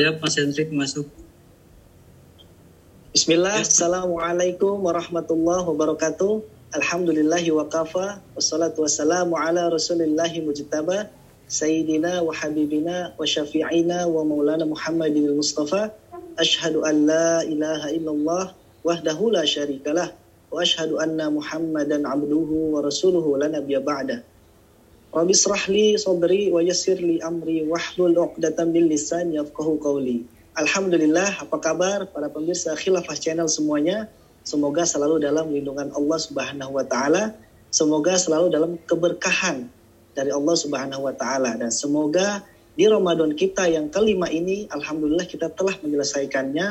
Siap Mas Hendrik masuk. Bismillah, Assalamualaikum warahmatullahi wabarakatuh. Alhamdulillahi wa kafa, wassalatu wassalamu ala rasulillahi mujtaba, Sayyidina wa habibina wa syafi'ina wa maulana Muhammadin Mustafa. Ashhadu an la ilaha illallah wahdahu la syarikalah wa ashhadu anna Muhammadan abduhu wa rasuluhu la nabiyya ba'da. Rabbi israh li sadri wa amri wahlul lisani yafqahu qawli. Alhamdulillah, apa kabar para pemirsa Khilafah Channel semuanya? Semoga selalu dalam lindungan Allah Subhanahu wa taala. Semoga selalu dalam keberkahan dari Allah Subhanahu wa taala dan semoga di Ramadan kita yang kelima ini alhamdulillah kita telah menyelesaikannya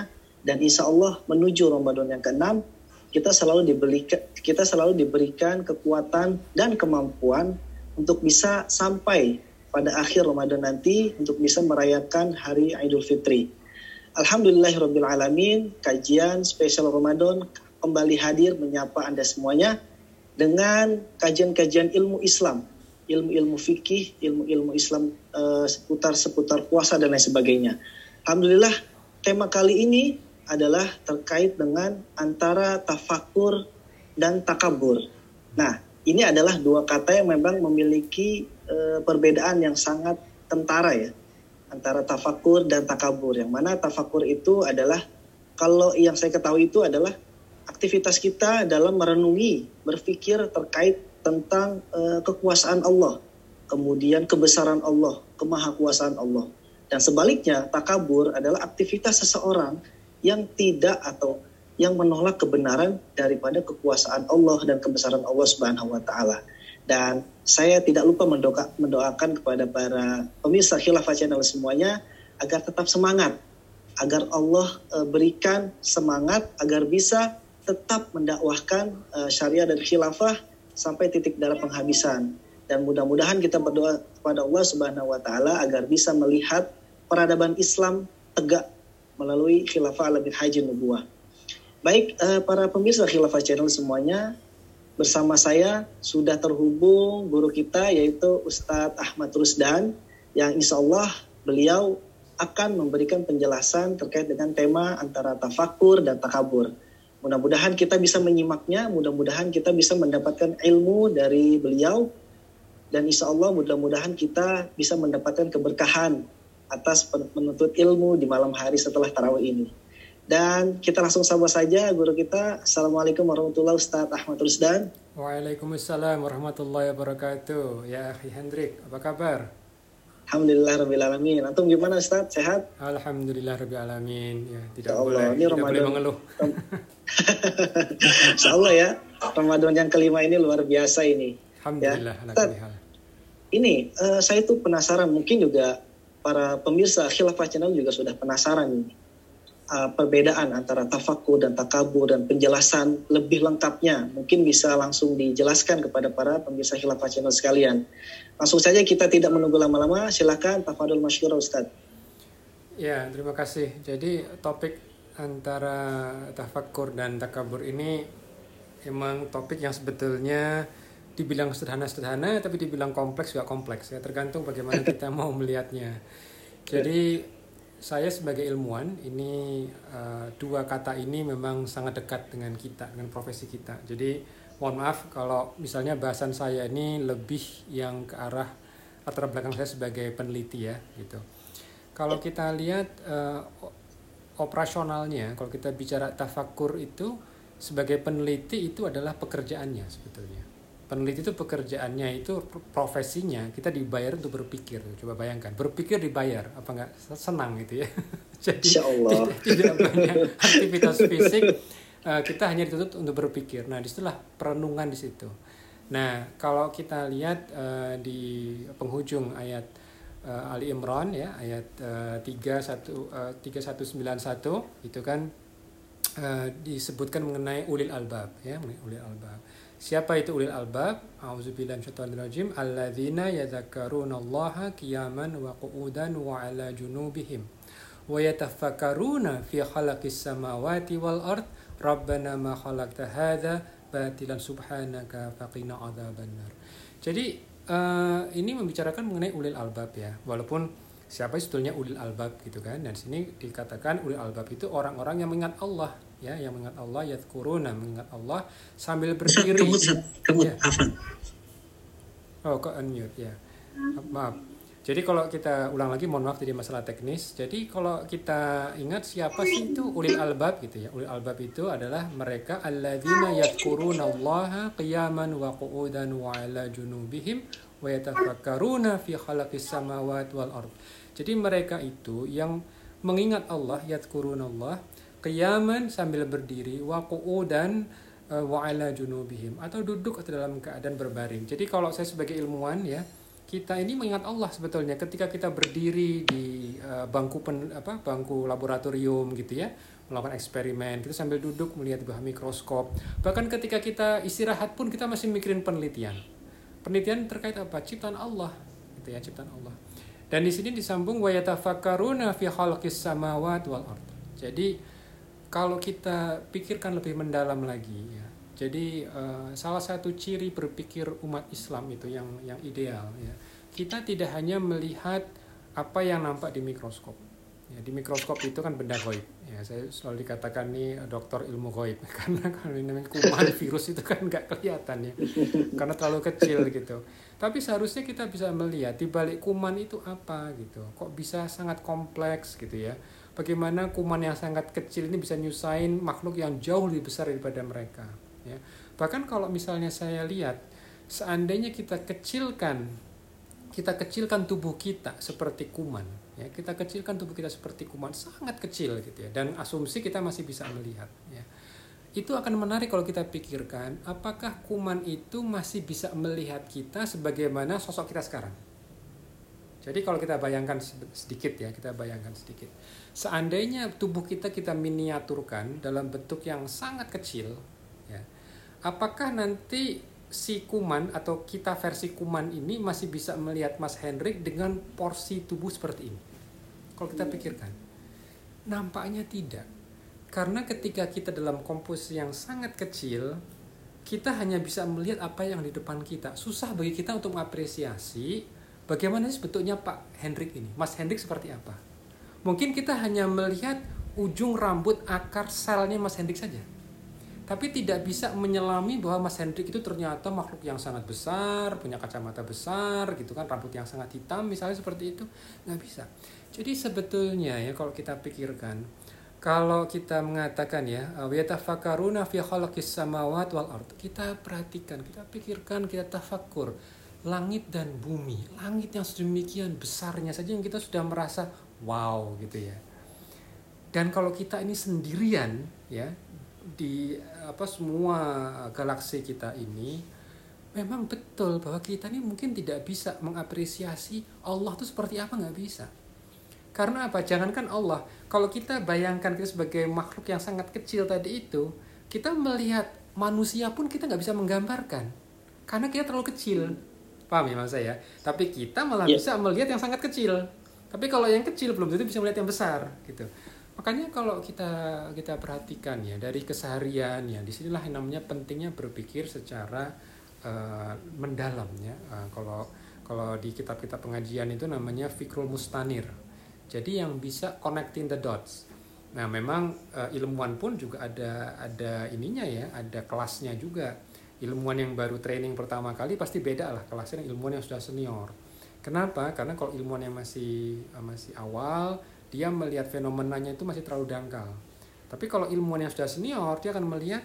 dan insya Allah menuju Ramadan yang keenam kita selalu diberikan kita selalu diberikan kekuatan dan kemampuan untuk bisa sampai pada akhir Ramadan nanti untuk bisa merayakan hari Idul Fitri. Alhamdulillahirabbil alamin kajian spesial Ramadan kembali hadir menyapa Anda semuanya dengan kajian-kajian ilmu Islam ilmu-ilmu fikih, ilmu-ilmu Islam uh, seputar seputar puasa dan lain sebagainya. Alhamdulillah tema kali ini adalah terkait dengan antara tafakur dan takabur. Nah, ini adalah dua kata yang memang memiliki uh, perbedaan yang sangat tentara ya antara tafakur dan takabur. Yang mana tafakur itu adalah kalau yang saya ketahui itu adalah aktivitas kita dalam merenungi, berpikir terkait tentang uh, kekuasaan Allah, kemudian kebesaran Allah, kemahakuasaan Allah. Dan sebaliknya, takabur adalah aktivitas seseorang yang tidak atau yang menolak kebenaran daripada kekuasaan Allah dan kebesaran Allah Subhanahu wa taala. Dan saya tidak lupa mendoa, mendoakan kepada para pemirsa Khilafah Channel semuanya agar tetap semangat, agar Allah e, berikan semangat agar bisa tetap mendakwahkan e, syariah dan khilafah sampai titik darah penghabisan. Dan mudah-mudahan kita berdoa kepada Allah Subhanahu wa taala agar bisa melihat peradaban Islam tegak melalui khilafah ala bin haji nubuah. Baik uh, para pemirsa khilafah channel semuanya, bersama saya sudah terhubung guru kita yaitu Ustadz Ahmad Rusdan yang insya Allah beliau akan memberikan penjelasan terkait dengan tema antara tafakur dan takabur. Mudah-mudahan kita bisa menyimaknya, mudah-mudahan kita bisa mendapatkan ilmu dari beliau, dan insya Allah mudah-mudahan kita bisa mendapatkan keberkahan atas menuntut ilmu di malam hari setelah tarawih ini. Dan kita langsung sapa saja guru kita. Assalamualaikum warahmatullahi wabarakatuh. Ahmad Rusdan. Waalaikumsalam warahmatullahi wabarakatuh. Ya Akhi Hendrik, apa kabar? Alhamdulillah Rabbil Alamin. Antum gimana Ustaz? Sehat? Alhamdulillah Rabbil Alamin. Ya, tidak Ya Allah, boleh, ini tidak Ramadan. boleh mengeluh. Insya Allah ya, Ramadan yang kelima ini luar biasa ini. Alhamdulillah. ala Ustaz. Ini eh, saya tuh penasaran, mungkin juga para pemirsa Khilafah Channel juga sudah penasaran ini. Eh, perbedaan antara tafakur dan takabur dan penjelasan lebih lengkapnya mungkin bisa langsung dijelaskan kepada para pemirsa Khilafah Channel sekalian. Langsung saja kita tidak menunggu lama-lama, silakan Tafadul Masyura Ustaz. Ya, terima kasih. Jadi topik antara tafakur dan takabur ini emang topik yang sebetulnya dibilang sederhana-sederhana tapi dibilang kompleks juga kompleks ya tergantung bagaimana kita mau melihatnya. Jadi saya sebagai ilmuwan ini eh, dua kata ini memang sangat dekat dengan kita dengan profesi kita. Jadi mohon maaf kalau misalnya bahasan saya ini lebih yang ke arah latar belakang saya sebagai peneliti ya gitu. Kalau kita lihat o- operasionalnya, kalau kita bicara tafakur itu sebagai peneliti itu adalah pekerjaannya sebetulnya. Peneliti itu pekerjaannya itu pro- profesinya kita dibayar untuk berpikir. Coba bayangkan, berpikir dibayar apa enggak senang gitu ya. Jadi Insya Allah. tidak, tidak banyak aktivitas fisik eh, kita hanya dituntut untuk berpikir. Nah, di situlah perenungan di situ. Nah, kalau kita lihat eh, di penghujung ayat eh, Ali Imran ya, ayat eh, 31 eh, 3191 itu kan disebutkan mengenai ulil albab ya, ulil albab. Siapa itu ulil albab? Minasyaitonirrajim. Alladzina qiyaman wa qu'udan wa 'ala junubihim wa yatafakkaruna fi khalaqis samawati wal ard rabbana ma khalaqta hadza batilan subhanaka faqina adzabannar. Jadi eh, ini membicarakan mengenai ulil albab ya. Walaupun siapa sebetulnya ulil albab gitu kan dan sini dikatakan ulil albab itu orang-orang yang mengingat Allah ya yang mengingat Allah yadkuruna mengingat Allah sambil berdiri. Ustaz, kamu, kamu Ya. Oh kok unmute? Ya. Maaf. Jadi kalau kita ulang lagi mohon maaf tadi masalah teknis. Jadi kalau kita ingat siapa sih itu? Ulil albab gitu ya. Ulil albab itu adalah mereka alladzina yadkuruna Allah qiyaman wa qu'udan wa ala junubihim wa yatafakkaruna fi khalaqis samawati wal ard. Jadi mereka itu yang mengingat Allah yadkuruna Allah qiyaman sambil berdiri wa qu'udan eh, wa ala junubihim atau duduk atau dalam keadaan berbaring. Jadi kalau saya sebagai ilmuwan ya, kita ini mengingat Allah sebetulnya ketika kita berdiri di eh, bangku pen, apa bangku laboratorium gitu ya, melakukan eksperimen, kita sambil duduk melihat bawah mikroskop. Bahkan ketika kita istirahat pun kita masih mikirin penelitian. Penelitian terkait apa? Ciptaan Allah, gitu ya, ciptaan Allah. Dan di sini disambung wa yatafakkaruna fi khalqis samawati wal ard. Jadi kalau kita pikirkan lebih mendalam lagi ya. Jadi eh, salah satu ciri berpikir umat Islam itu yang yang ideal ya. Kita tidak hanya melihat apa yang nampak di mikroskop. Ya, di mikroskop itu kan benda goib. Ya, saya selalu dikatakan nih dokter ilmu goib karena kalau ini namanya kuman virus itu kan nggak kelihatan ya. Karena terlalu kecil gitu. Tapi seharusnya kita bisa melihat di balik kuman itu apa gitu. Kok bisa sangat kompleks gitu ya. Bagaimana kuman yang sangat kecil ini bisa nyusahin makhluk yang jauh lebih besar daripada mereka ya. Bahkan kalau misalnya saya lihat seandainya kita kecilkan kita kecilkan tubuh kita seperti kuman ya. Kita kecilkan tubuh kita seperti kuman sangat kecil gitu ya. Dan asumsi kita masih bisa melihat ya. Itu akan menarik kalau kita pikirkan apakah kuman itu masih bisa melihat kita sebagaimana sosok kita sekarang? Jadi kalau kita bayangkan sedikit ya kita bayangkan sedikit seandainya tubuh kita kita miniaturkan dalam bentuk yang sangat kecil ya apakah nanti si kuman atau kita versi kuman ini masih bisa melihat Mas Hendrik dengan porsi tubuh seperti ini. Kalau kita pikirkan, nampaknya tidak. Karena ketika kita dalam komposisi yang sangat kecil, kita hanya bisa melihat apa yang di depan kita. Susah bagi kita untuk mengapresiasi bagaimana sebetulnya Pak Hendrik ini. Mas Hendrik seperti apa? Mungkin kita hanya melihat ujung rambut akar selnya Mas Hendrik saja. Tapi tidak bisa menyelami bahwa Mas Hendrik itu ternyata makhluk yang sangat besar, punya kacamata besar, gitu kan, rambut yang sangat hitam, misalnya seperti itu, nggak bisa. Jadi sebetulnya ya kalau kita pikirkan, kalau kita mengatakan ya, wiyatafakaruna fi khalaqis samawati wal ard, kita perhatikan, kita pikirkan, kita tafakur langit dan bumi, langit yang sedemikian besarnya saja yang kita sudah merasa wow gitu ya. Dan kalau kita ini sendirian ya di apa semua galaksi kita ini memang betul bahwa kita ini mungkin tidak bisa mengapresiasi Allah itu seperti apa nggak bisa. Karena apa? Jangankan Allah. Kalau kita bayangkan kita sebagai makhluk yang sangat kecil tadi itu kita melihat manusia pun kita nggak bisa menggambarkan. Karena kita terlalu kecil. Paham ya mas saya? Tapi kita malah Ya. bisa melihat yang sangat kecil tapi kalau yang kecil belum tentu bisa melihat yang besar gitu Makanya kalau kita kita perhatikan ya dari keseharian ya di sinilah yang namanya pentingnya berpikir secara eh, mendalam ya. Eh, kalau kalau di kitab-kitab pengajian itu namanya fikrul mustanir. Jadi yang bisa connecting the dots. Nah memang eh, ilmuwan pun juga ada ada ininya ya, ada kelasnya juga. Ilmuwan yang baru training pertama kali pasti beda lah kelasnya dengan ilmuwan yang sudah senior. Kenapa? Karena kalau ilmuwan yang masih eh, masih awal dia melihat fenomenanya itu masih terlalu dangkal. Tapi kalau ilmuwan yang sudah senior, dia akan melihat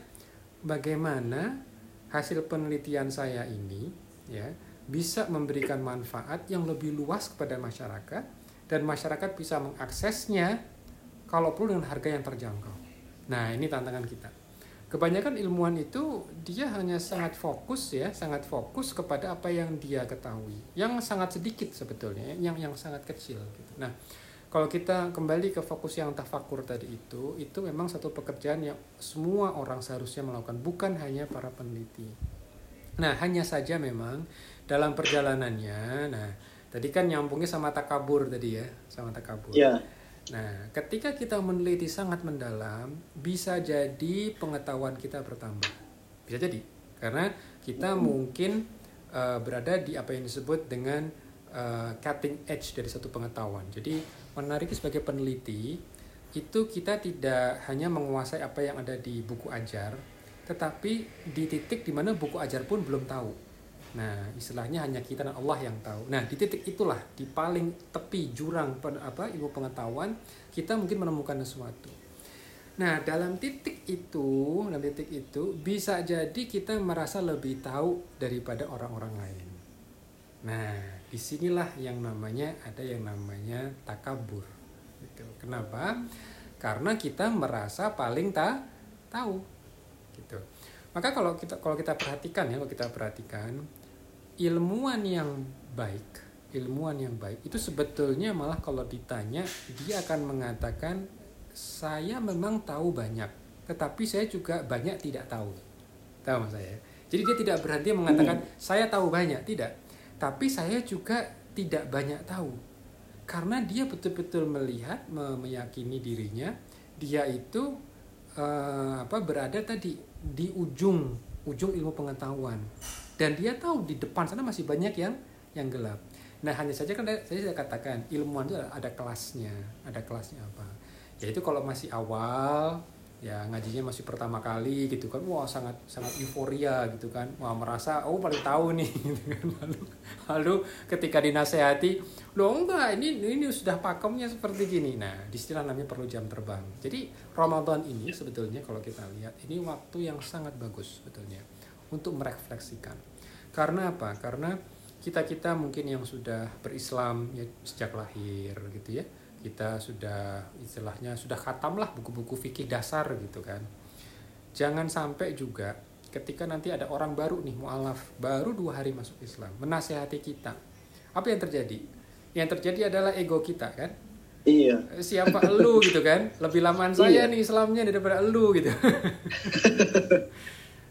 bagaimana hasil penelitian saya ini ya bisa memberikan manfaat yang lebih luas kepada masyarakat dan masyarakat bisa mengaksesnya kalau perlu dengan harga yang terjangkau. Nah, ini tantangan kita. Kebanyakan ilmuwan itu dia hanya sangat fokus ya, sangat fokus kepada apa yang dia ketahui. Yang sangat sedikit sebetulnya, yang yang sangat kecil gitu. Nah, kalau kita kembali ke fokus yang tafakur tadi itu, itu memang satu pekerjaan yang semua orang seharusnya melakukan, bukan hanya para peneliti. Nah, hanya saja memang dalam perjalanannya, nah tadi kan nyambungnya sama takabur tadi ya, sama takabur. Ya, Nah, ketika kita meneliti sangat mendalam, bisa jadi pengetahuan kita bertambah. Bisa jadi, karena kita mungkin eh, berada di apa yang disebut dengan uh, cutting edge dari satu pengetahuan. Jadi menarik sebagai peneliti itu kita tidak hanya menguasai apa yang ada di buku ajar, tetapi di titik di mana buku ajar pun belum tahu. Nah, istilahnya hanya kita dan Allah yang tahu. Nah, di titik itulah, di paling tepi jurang apa ilmu pengetahuan, kita mungkin menemukan sesuatu. Nah, dalam titik itu, dalam titik itu bisa jadi kita merasa lebih tahu daripada orang-orang lain. Nah, di sinilah yang namanya ada yang namanya takabur. Kenapa? Karena kita merasa paling tak tahu. Gitu. Maka kalau kita kalau kita perhatikan ya, kalau kita perhatikan ilmuwan yang baik, ilmuwan yang baik itu sebetulnya malah kalau ditanya dia akan mengatakan saya memang tahu banyak, tetapi saya juga banyak tidak tahu. Tahu mas saya? Jadi dia tidak berhenti mengatakan hmm. saya tahu banyak, tidak. Tapi saya juga tidak banyak tahu. Karena dia betul-betul melihat, meyakini dirinya, dia itu uh, apa berada tadi di ujung ujung ilmu pengetahuan dan dia tahu di depan sana masih banyak yang yang gelap. Nah hanya saja kan saya sudah katakan ilmuwan itu ada kelasnya, ada kelasnya apa? yaitu kalau masih awal ya ngajinya masih pertama kali gitu kan wah sangat sangat euforia gitu kan. Wah merasa oh paling tahu nih gitu kan. Lalu lalu ketika dinasehati lo enggak ini ini sudah pakemnya seperti gini. Nah istilah namanya perlu jam terbang. Jadi Ramadan ini sebetulnya kalau kita lihat ini waktu yang sangat bagus sebetulnya untuk merefleksikan. Karena apa? Karena kita kita mungkin yang sudah berislam ya sejak lahir gitu ya. Kita sudah istilahnya sudah khatam lah buku-buku fikih dasar gitu kan. Jangan sampai juga ketika nanti ada orang baru nih mualaf baru dua hari masuk Islam menasehati kita. Apa yang terjadi? Yang terjadi adalah ego kita kan? Iya. Siapa elu gitu kan? Lebih lamaan saya iya. nih Islamnya daripada elu gitu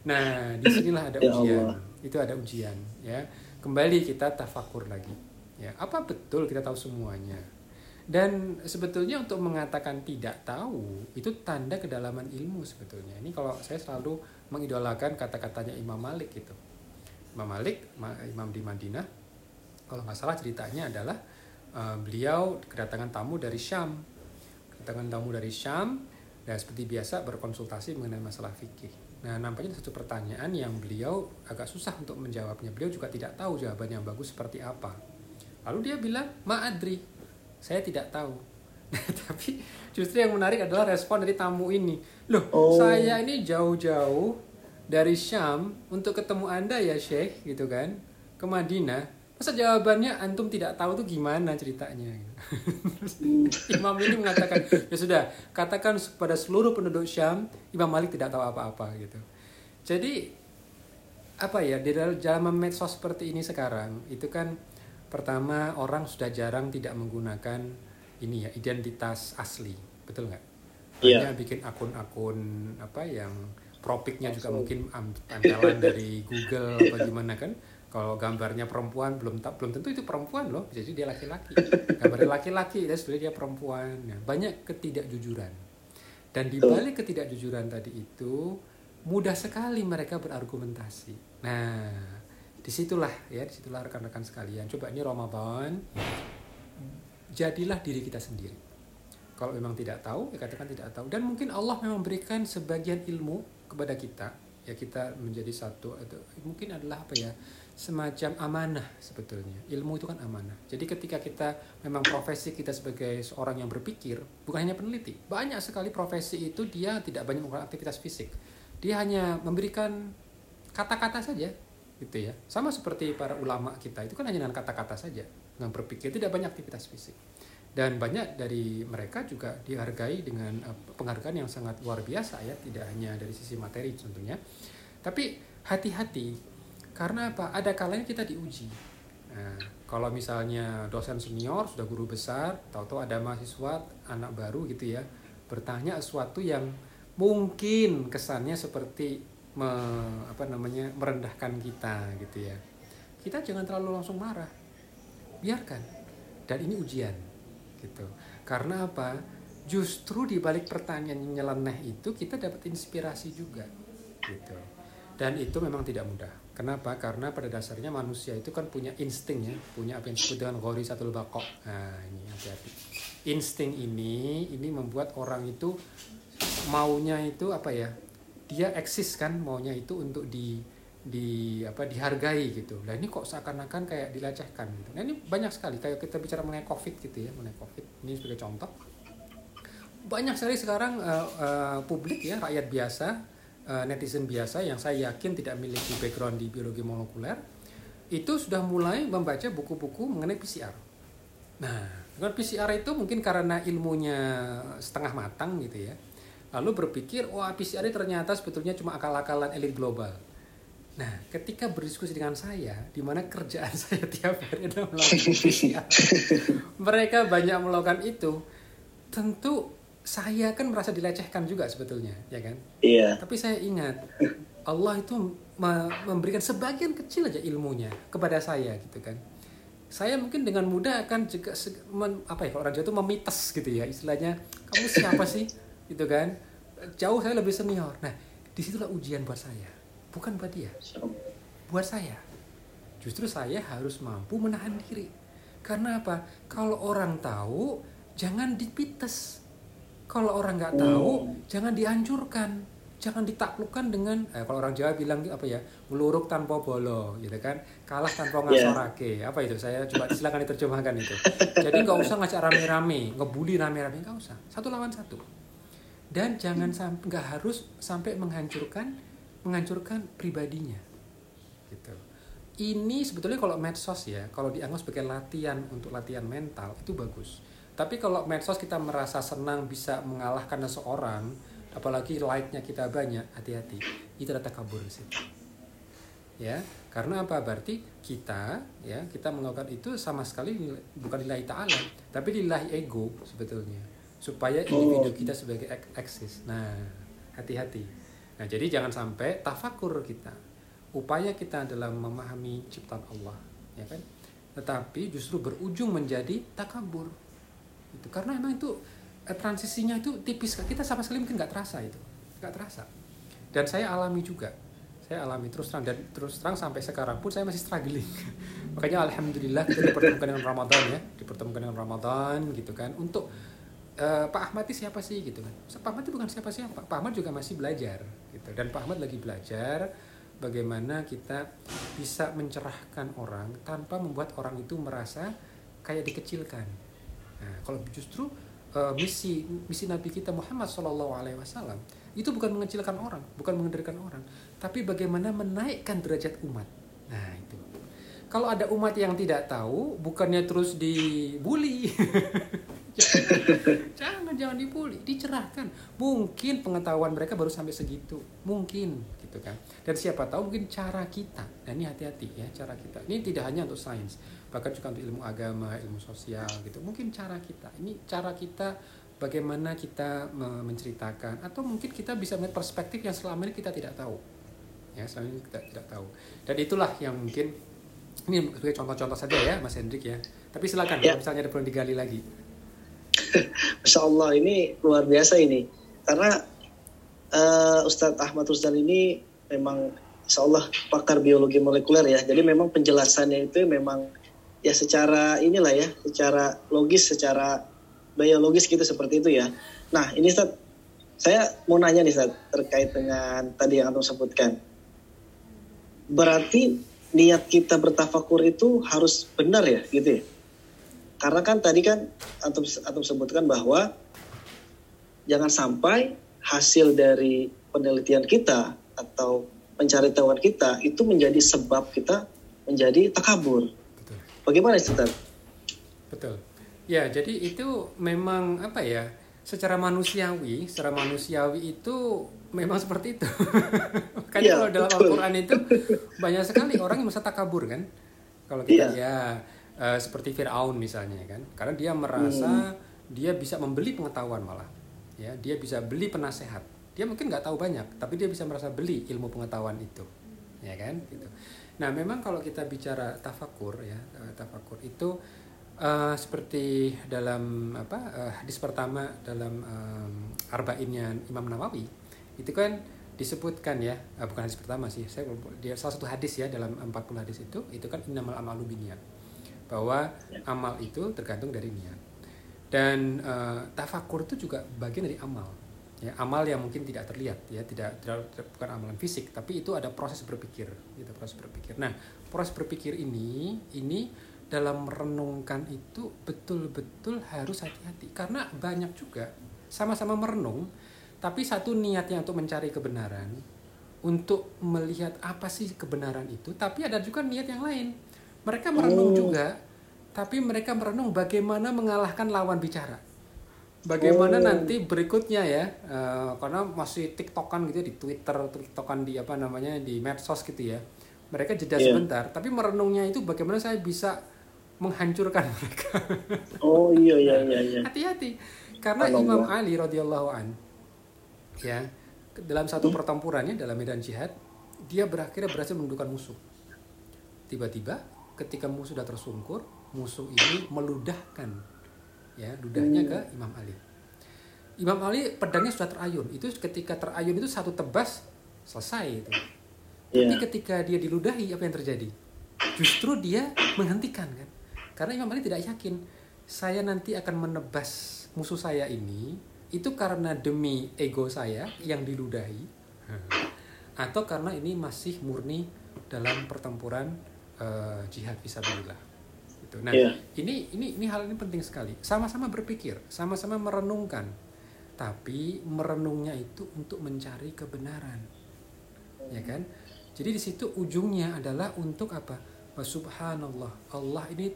nah di sinilah ada ya ujian Allah. itu ada ujian ya kembali kita tafakur lagi ya apa betul kita tahu semuanya dan sebetulnya untuk mengatakan tidak tahu itu tanda kedalaman ilmu sebetulnya. Ini kalau saya selalu mengidolakan kata-katanya Imam Malik gitu. Imam Malik, Imam di Madinah, kalau nggak salah ceritanya adalah uh, beliau kedatangan tamu dari Syam. Kedatangan tamu dari Syam dan seperti biasa berkonsultasi mengenai masalah fikih. Nah, nampaknya satu pertanyaan yang beliau agak susah untuk menjawabnya. Beliau juga tidak tahu jawaban yang bagus seperti apa. Lalu dia bilang, "Ma'adri, saya tidak tahu. Tapi justru yang menarik adalah respon dari tamu ini. Loh, oh. saya ini jauh-jauh dari Syam untuk ketemu Anda ya Syekh gitu kan, ke Madinah. Masa jawabannya antum tidak tahu tuh gimana ceritanya? Imam ini mengatakan, ya sudah, katakan kepada seluruh penduduk Syam, Imam Malik tidak tahu apa-apa gitu. Jadi apa ya di dalam medsos seperti ini sekarang itu kan Pertama, orang sudah jarang tidak menggunakan ini ya identitas asli, betul nggak? Hanya yeah. bikin akun-akun apa yang propiknya juga mungkin ampelan dari Google apa gimana kan? Kalau gambarnya perempuan belum tak belum tentu itu perempuan loh, jadi dia laki-laki. Gambarnya laki-laki dan sebenarnya dia perempuan. Nah, banyak ketidakjujuran. Dan di balik ketidakjujuran tadi itu mudah sekali mereka berargumentasi. Nah, di situlah ya di situlah rekan-rekan sekalian coba ini Ramadan jadilah diri kita sendiri kalau memang tidak tahu ya katakan tidak tahu dan mungkin Allah memang memberikan sebagian ilmu kepada kita ya kita menjadi satu atau mungkin adalah apa ya semacam amanah sebetulnya. Ilmu itu kan amanah. Jadi ketika kita memang profesi kita sebagai seorang yang berpikir bukan hanya peneliti banyak sekali profesi itu dia tidak banyak melakukan aktivitas fisik. Dia hanya memberikan kata-kata saja gitu ya. Sama seperti para ulama kita itu kan hanya dengan kata-kata saja. Dengan berpikir tidak banyak aktivitas fisik. Dan banyak dari mereka juga dihargai dengan eh, penghargaan yang sangat luar biasa ya tidak hanya dari sisi materi tentunya. Tapi hati-hati karena apa? Ada kalanya kita diuji. Nah, kalau misalnya dosen senior sudah guru besar tahu-tahu ada mahasiswa anak baru gitu ya bertanya sesuatu yang mungkin kesannya seperti me, apa namanya merendahkan kita gitu ya. Kita jangan terlalu langsung marah. Biarkan. Dan ini ujian gitu. Karena apa? Justru di balik pertanyaan yang nyeleneh itu kita dapat inspirasi juga gitu. Dan itu memang tidak mudah kenapa? Karena pada dasarnya manusia itu kan punya insting ya punya apa yang disebut dengan satu bakok nah ini hati-hati. Insting ini ini membuat orang itu maunya itu apa ya? Dia eksis kan maunya itu untuk di di apa dihargai gitu. Nah ini kok seakan-akan kayak dilecehkan gitu. Nah ini banyak sekali. Kayak kita bicara mengenai covid gitu ya mengenai covid. Ini sebagai contoh. Banyak sekali sekarang uh, uh, publik ya rakyat biasa uh, netizen biasa yang saya yakin tidak memiliki background di biologi molekuler itu sudah mulai membaca buku-buku mengenai PCR. Nah, dengan PCR itu mungkin karena ilmunya setengah matang gitu ya. Lalu berpikir, wah PCR ini ternyata sebetulnya cuma akal-akalan elit global. Nah, ketika berdiskusi dengan saya, di mana kerjaan saya tiap hari melakukan PCR, mereka banyak melakukan itu, tentu saya kan merasa dilecehkan juga sebetulnya, ya kan? Iya. Tapi saya ingat Allah itu memberikan sebagian kecil aja ilmunya kepada saya gitu kan. Saya mungkin dengan mudah akan juga men, apa ya kalau orang Jawa itu memites gitu ya istilahnya kamu siapa sih gitu kan jauh saya lebih senior. Nah di situlah ujian buat saya bukan buat dia buat saya justru saya harus mampu menahan diri karena apa kalau orang tahu jangan dipites kalau orang nggak tahu, hmm. jangan dihancurkan, jangan ditaklukkan dengan eh, kalau orang Jawa bilang apa ya, meluruk tanpa bolo, gitu kan, kalah tanpa iya. ngasorake. Yeah. Apa itu? Saya coba silakan diterjemahkan itu. Jadi nggak usah ngajak rame-rame, ngebully rame-rame, nggak usah. Satu lawan satu. Dan jangan sampai nggak harus sampai menghancurkan menghancurkan pribadinya. Gitu. Ini sebetulnya kalau medsos ya, kalau dianggap sebagai latihan untuk latihan mental itu bagus tapi kalau medsos kita merasa senang bisa mengalahkan seseorang, apalagi like-nya kita banyak, hati-hati. Itu data kabur sih. Ya, karena apa? Berarti kita ya, kita melakukan itu sama sekali bukan lillahi ta'ala, tapi lillahi ego sebetulnya. Supaya individu oh. kita sebagai eksis. Nah, hati-hati. Nah, jadi jangan sampai tafakur kita. Upaya kita dalam memahami ciptaan Allah, ya kan? Tetapi justru berujung menjadi takabur itu karena emang itu eh, transisinya itu tipis kita sama sekali mungkin nggak terasa itu. Nggak terasa. Dan saya alami juga. Saya alami terus terang. Dan terus terang sampai sekarang pun saya masih struggling. Makanya alhamdulillah kita dipertemukan dengan Ramadan ya. Dipertemukan dengan Ramadan gitu kan. Untuk uh, Pak Ahmad itu siapa sih gitu kan. Pak Ahmad itu bukan siapa siapa. Pak Ahmad juga masih belajar gitu. Dan Pak Ahmad lagi belajar bagaimana kita bisa mencerahkan orang tanpa membuat orang itu merasa kayak dikecilkan Nah, kalau justru uh, misi misi Nabi kita Muhammad Shallallahu Alaihi Wasallam itu bukan mengecilkan orang, bukan mengendalikan orang, tapi bagaimana menaikkan derajat umat. Nah itu. Kalau ada umat yang tidak tahu, bukannya terus dibully. jangan, jangan dibully, dicerahkan. Mungkin pengetahuan mereka baru sampai segitu, mungkin gitu kan. Dan siapa tahu mungkin cara kita. Nah ini hati-hati ya cara kita. Ini tidak hanya untuk sains, bahkan juga untuk ilmu agama, ilmu sosial gitu. Mungkin cara kita, ini cara kita bagaimana kita menceritakan atau mungkin kita bisa melihat perspektif yang selama ini kita tidak tahu. Ya, selama ini kita tidak tahu. Dan itulah yang mungkin ini sebagai contoh-contoh saja ya Mas Hendrik ya. Tapi silakan ya. kalau misalnya ada perlu digali lagi. Masya Allah ini luar biasa ini karena uh, Ustadz Ahmad Rusdan ini memang Insya Allah pakar biologi molekuler ya. Jadi memang penjelasannya itu memang ya secara inilah ya, secara logis, secara biologis gitu seperti itu ya. Nah ini Ustaz, saya mau nanya nih Ustaz, terkait dengan tadi yang Antum sebutkan. Berarti niat kita bertafakur itu harus benar ya gitu ya? Karena kan tadi kan Antum, Antum sebutkan bahwa jangan sampai hasil dari penelitian kita atau pencari tahuan kita itu menjadi sebab kita menjadi takabur Bagaimana Ustaz? Betul. Ya, jadi itu memang apa ya? Secara manusiawi, secara manusiawi itu memang seperti itu. kan ya, kalau dalam Al-Qur'an itu banyak sekali orang yang merasa takabur kan. Kalau kita ya, ya uh, seperti Firaun misalnya kan. Karena dia merasa hmm. dia bisa membeli pengetahuan malah. Ya, dia bisa beli penasehat. Dia mungkin nggak tahu banyak, tapi dia bisa merasa beli ilmu pengetahuan itu. Ya kan? Gitu. Nah, memang kalau kita bicara tafakur ya, uh, tafakur itu uh, seperti dalam apa uh, hadis pertama dalam um, arba'innya Imam Nawawi itu kan disebutkan ya uh, bukan hadis pertama sih saya dia salah satu hadis ya dalam 40 hadis itu itu kan innamal amalu biniat bahwa amal itu tergantung dari niat. Dan uh, tafakur itu juga bagian dari amal ya amal yang mungkin tidak terlihat ya tidak, tidak bukan amalan fisik tapi itu ada proses berpikir gitu proses berpikir nah proses berpikir ini ini dalam merenungkan itu betul-betul harus hati-hati karena banyak juga sama-sama merenung tapi satu niatnya untuk mencari kebenaran untuk melihat apa sih kebenaran itu tapi ada juga niat yang lain mereka merenung oh. juga tapi mereka merenung bagaimana mengalahkan lawan bicara. Bagaimana oh. nanti berikutnya ya, uh, karena masih tiktokan gitu ya di Twitter, tiktokan di apa namanya di medsos gitu ya. Mereka jeda yeah. sebentar, tapi merenungnya itu bagaimana saya bisa menghancurkan mereka. Oh iya iya iya. iya. Hati-hati, karena Allah. Imam Ali radhiyallahu an, ya dalam satu hmm? pertempurannya dalam medan jihad, dia berakhirnya berhasil menundukkan musuh. Tiba-tiba ketika musuh sudah tersungkur, musuh ini meludahkan ya ludahnya ke Imam Ali. Imam Ali pedangnya sudah terayun. Itu ketika terayun itu satu tebas selesai itu. Yeah. Tapi ketika dia diludahi apa yang terjadi? Justru dia menghentikan kan. Karena Imam Ali tidak yakin saya nanti akan menebas musuh saya ini itu karena demi ego saya yang diludahi atau karena ini masih murni dalam pertempuran uh, jihad fisabilillah gitu. Nah, yeah. ini ini ini hal ini penting sekali. Sama-sama berpikir, sama-sama merenungkan. Tapi merenungnya itu untuk mencari kebenaran. Ya kan? Jadi di situ ujungnya adalah untuk apa? Subhanallah, Allah ini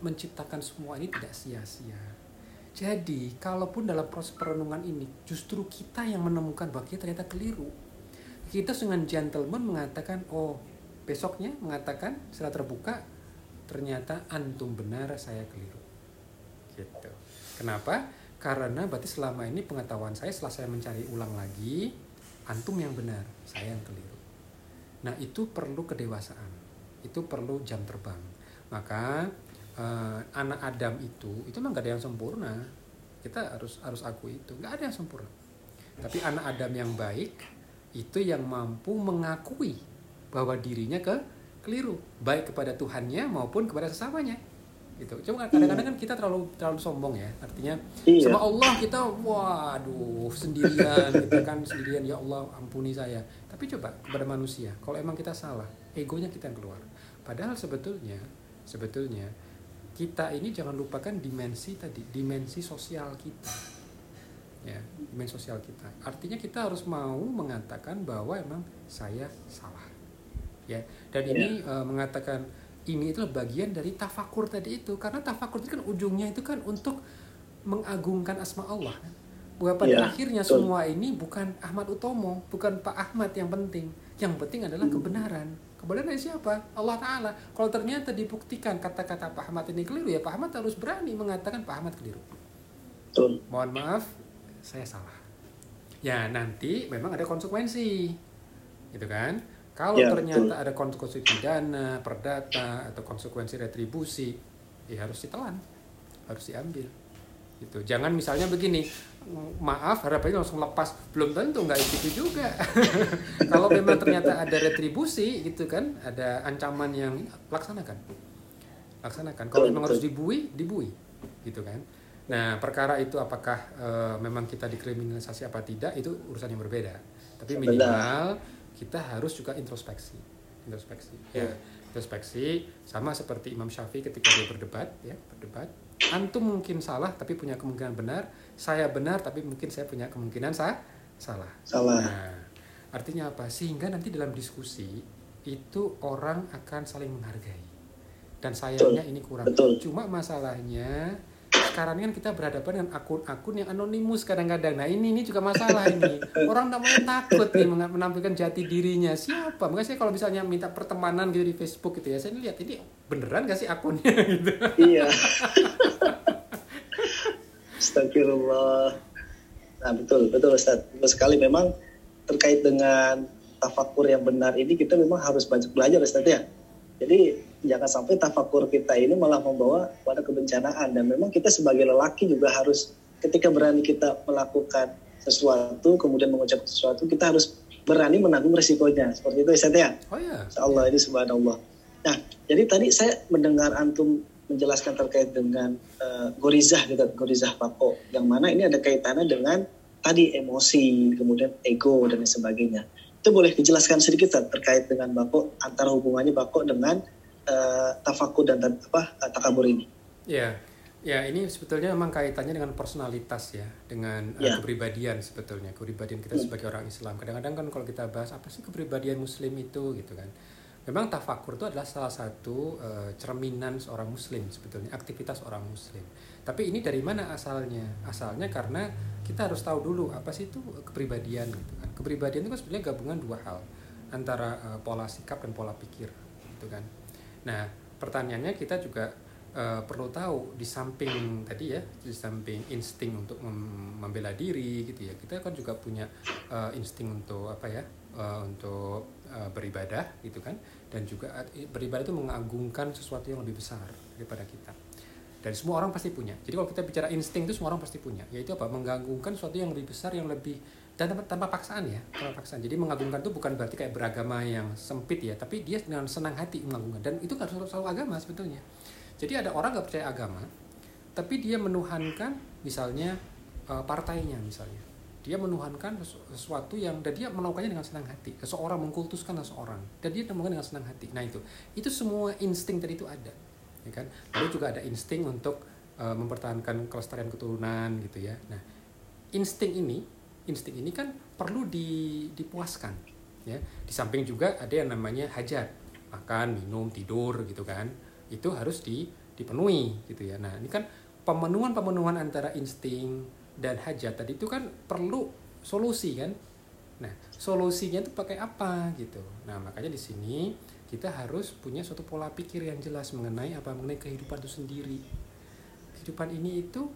menciptakan semua ini tidak sia-sia. Jadi, kalaupun dalam proses perenungan ini justru kita yang menemukan bahwa kita ternyata keliru. Kita dengan gentleman mengatakan, "Oh, besoknya mengatakan setelah terbuka ternyata antum benar saya keliru. Gitu. Kenapa? Karena berarti selama ini pengetahuan saya setelah saya mencari ulang lagi antum yang benar saya yang keliru. Nah itu perlu kedewasaan. Itu perlu jam terbang. Maka eh, anak Adam itu itu memang gak ada yang sempurna. Kita harus harus akui itu. Nggak ada yang sempurna. Tapi anak Adam yang baik itu yang mampu mengakui bahwa dirinya ke keliru baik kepada Tuhannya maupun kepada sesamanya. Gitu. Cuma kadang-kadang kan kita terlalu terlalu sombong ya. Artinya iya. sama Allah kita waduh sendirian kita kan sendirian ya Allah ampuni saya. Tapi coba kepada manusia kalau emang kita salah egonya kita yang keluar. Padahal sebetulnya sebetulnya kita ini jangan lupakan dimensi tadi dimensi sosial kita. Ya dimensi sosial kita. Artinya kita harus mau mengatakan bahwa emang saya salah ya. Dan yeah. ini uh, mengatakan ini itu bagian dari tafakur tadi itu. Karena tafakur itu kan ujungnya itu kan untuk mengagungkan asma Allah. Bahwa pada yeah, akhirnya betul. semua ini bukan Ahmad Utomo bukan Pak Ahmad yang penting. Yang penting adalah hmm. kebenaran. Kebenaran dari siapa? Allah Taala. Kalau ternyata dibuktikan kata-kata Pak Ahmad ini keliru ya Pak Ahmad harus berani mengatakan Pak Ahmad keliru. Betul. mohon maaf saya salah. Ya nanti memang ada konsekuensi. Gitu kan kalau ya, ternyata betul. ada konsekuensi pidana, perdata atau konsekuensi retribusi, ya harus ditelan, harus diambil. Gitu. Jangan misalnya begini, maaf harapannya langsung lepas, belum tentu nggak itu juga. Kalau memang ternyata ada retribusi gitu kan, ada ancaman yang laksanakan, laksanakan. Kalau memang harus dibui, dibui, gitu kan. Nah perkara itu apakah e, memang kita dikriminalisasi apa tidak itu urusan yang berbeda. Tapi minimal kita harus juga introspeksi. Introspeksi. Ya. Introspeksi sama seperti Imam Syafi'i ketika dia berdebat ya berdebat. Antum mungkin salah tapi punya kemungkinan benar. Saya benar tapi mungkin saya punya kemungkinan sah salah. Salah. Nah, artinya apa? Sehingga nanti dalam diskusi itu orang akan saling menghargai. Dan sayangnya Betul. ini kurang. Betul. cuma masalahnya sekarang kan kita berhadapan dengan akun-akun yang anonimus kadang-kadang. Nah ini ini juga masalah ini. Orang namanya takut nih menampilkan jati dirinya. Siapa? Mungkin saya kalau misalnya minta pertemanan gitu di Facebook gitu ya, saya lihat ini beneran gak sih akunnya gitu. Iya. Astagfirullah. Nah betul, betul Ustaz. Betul sekali memang terkait dengan tafakur yang benar ini kita memang harus banyak belajar Ustaz ya. Jadi jangan sampai tafakur kita ini malah membawa pada kebencanaan. Dan memang kita sebagai lelaki juga harus ketika berani kita melakukan sesuatu kemudian mengucapkan sesuatu kita harus berani menanggung resikonya. Seperti itu Ustaz ya? Oh ya. Allah ini subhanallah. Nah jadi tadi saya mendengar antum menjelaskan terkait dengan uh, gorizah gitu gorizah pako yang mana ini ada kaitannya dengan tadi emosi kemudian ego dan sebagainya itu boleh dijelaskan sedikit Tad, terkait dengan bako antara hubungannya bako dengan uh, tafakur dan apa uh, takabur ini Ya, ya ini sebetulnya memang kaitannya dengan personalitas ya, dengan uh, kepribadian sebetulnya, kepribadian kita Hmm. sebagai orang Islam. Kadang-kadang kan kalau kita bahas apa sih kepribadian Muslim itu gitu kan. Memang tafakur itu adalah salah satu uh, cerminan seorang Muslim sebetulnya, aktivitas orang Muslim. Tapi ini dari mana asalnya? Asalnya karena kita harus tahu dulu apa sih itu kepribadian gitu kan. Kepribadian itu kan sebenarnya gabungan dua hal antara uh, pola sikap dan pola pikir gitu kan. Nah, pertanyaannya kita juga eh, perlu tahu di samping tadi ya, di samping insting untuk mem- membela diri gitu ya, kita kan juga punya eh, insting untuk apa ya, eh, untuk eh, beribadah gitu kan, dan juga beribadah itu mengagungkan sesuatu yang lebih besar daripada kita. Dan semua orang pasti punya. Jadi kalau kita bicara insting itu semua orang pasti punya, yaitu apa? Mengagungkan sesuatu yang lebih besar, yang lebih dan tanpa, tanpa paksaan ya, tanpa paksaan. Jadi mengagungkan itu bukan berarti kayak beragama yang sempit ya, tapi dia dengan senang hati mengagungkan. Dan itu nggak selalu, selalu agama sebetulnya. Jadi ada orang nggak percaya agama, tapi dia menuhankan misalnya eh, partainya misalnya. Dia menuhankan sesu- sesuatu yang dan dia melakukannya dengan senang hati. Seseorang mengkultuskan seseorang dan dia melakukan dengan senang hati. Nah itu, itu semua insting tadi itu ada, ya kan? Lalu juga ada insting untuk eh, mempertahankan kelestarian keturunan gitu ya. Nah insting ini, insting ini kan perlu di, dipuaskan, ya. Di samping juga ada yang namanya hajat, makan, minum, tidur gitu kan. Itu harus di, dipenuhi gitu ya. Nah ini kan pemenuhan-pemenuhan antara insting dan hajat tadi itu kan perlu solusi kan. Nah solusinya itu pakai apa gitu. Nah makanya di sini kita harus punya suatu pola pikir yang jelas mengenai apa mengenai kehidupan itu sendiri. Kehidupan ini itu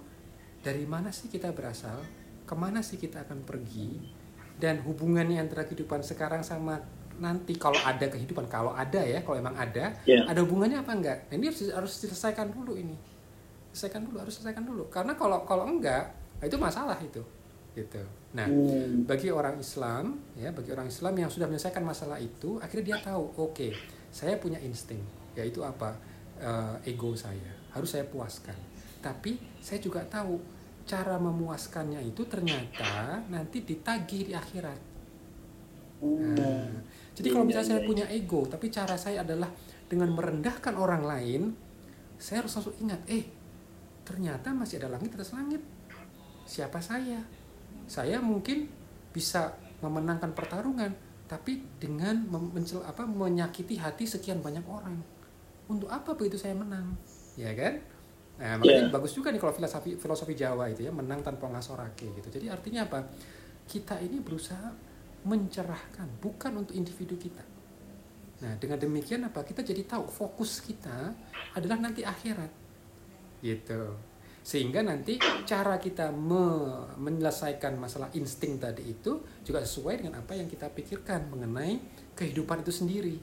dari mana sih kita berasal, ke mana sih kita akan pergi, dan hubungannya antara kehidupan sekarang sama nanti kalau ada kehidupan, kalau ada ya, kalau emang ada, Ya. ada hubungannya apa enggak? Nah, ini harus harus diselesaikan dulu ini, selesaikan dulu, harus selesaikan dulu. Karena kalau kalau enggak, nah itu masalah itu, gitu. Nah, Hmm. bagi orang Islam ya bagi orang Islam yang sudah menyelesaikan masalah itu akhirnya dia tahu oke saya punya insting yaitu apa? Eh, ego saya. Harus saya puaskan. Tapi saya juga tahu cara memuaskannya itu ternyata nanti ditagih di akhirat. Nah, Hmm. jadi kalau Iya, misalnya saya iya, punya ego tapi cara saya adalah dengan merendahkan orang lain saya harus langsung ingat eh ternyata masih ada langit atas langit. Siapa saya saya mungkin bisa memenangkan pertarungan tapi dengan mencel, apa menyakiti hati sekian banyak orang. Untuk apa begitu saya menang? Ya kan? Nah makanya Ya. bagus juga nih kalau filosofi filosofi Jawa itu ya menang tanpa ngasorake gitu. Jadi artinya apa? Kita ini berusaha mencerahkan bukan untuk individu kita. Nah dengan demikian apa? Kita jadi tahu fokus kita adalah nanti akhirat. Gitu sehingga nanti cara kita me- menyelesaikan masalah insting tadi itu juga sesuai dengan apa yang kita pikirkan mengenai kehidupan itu sendiri.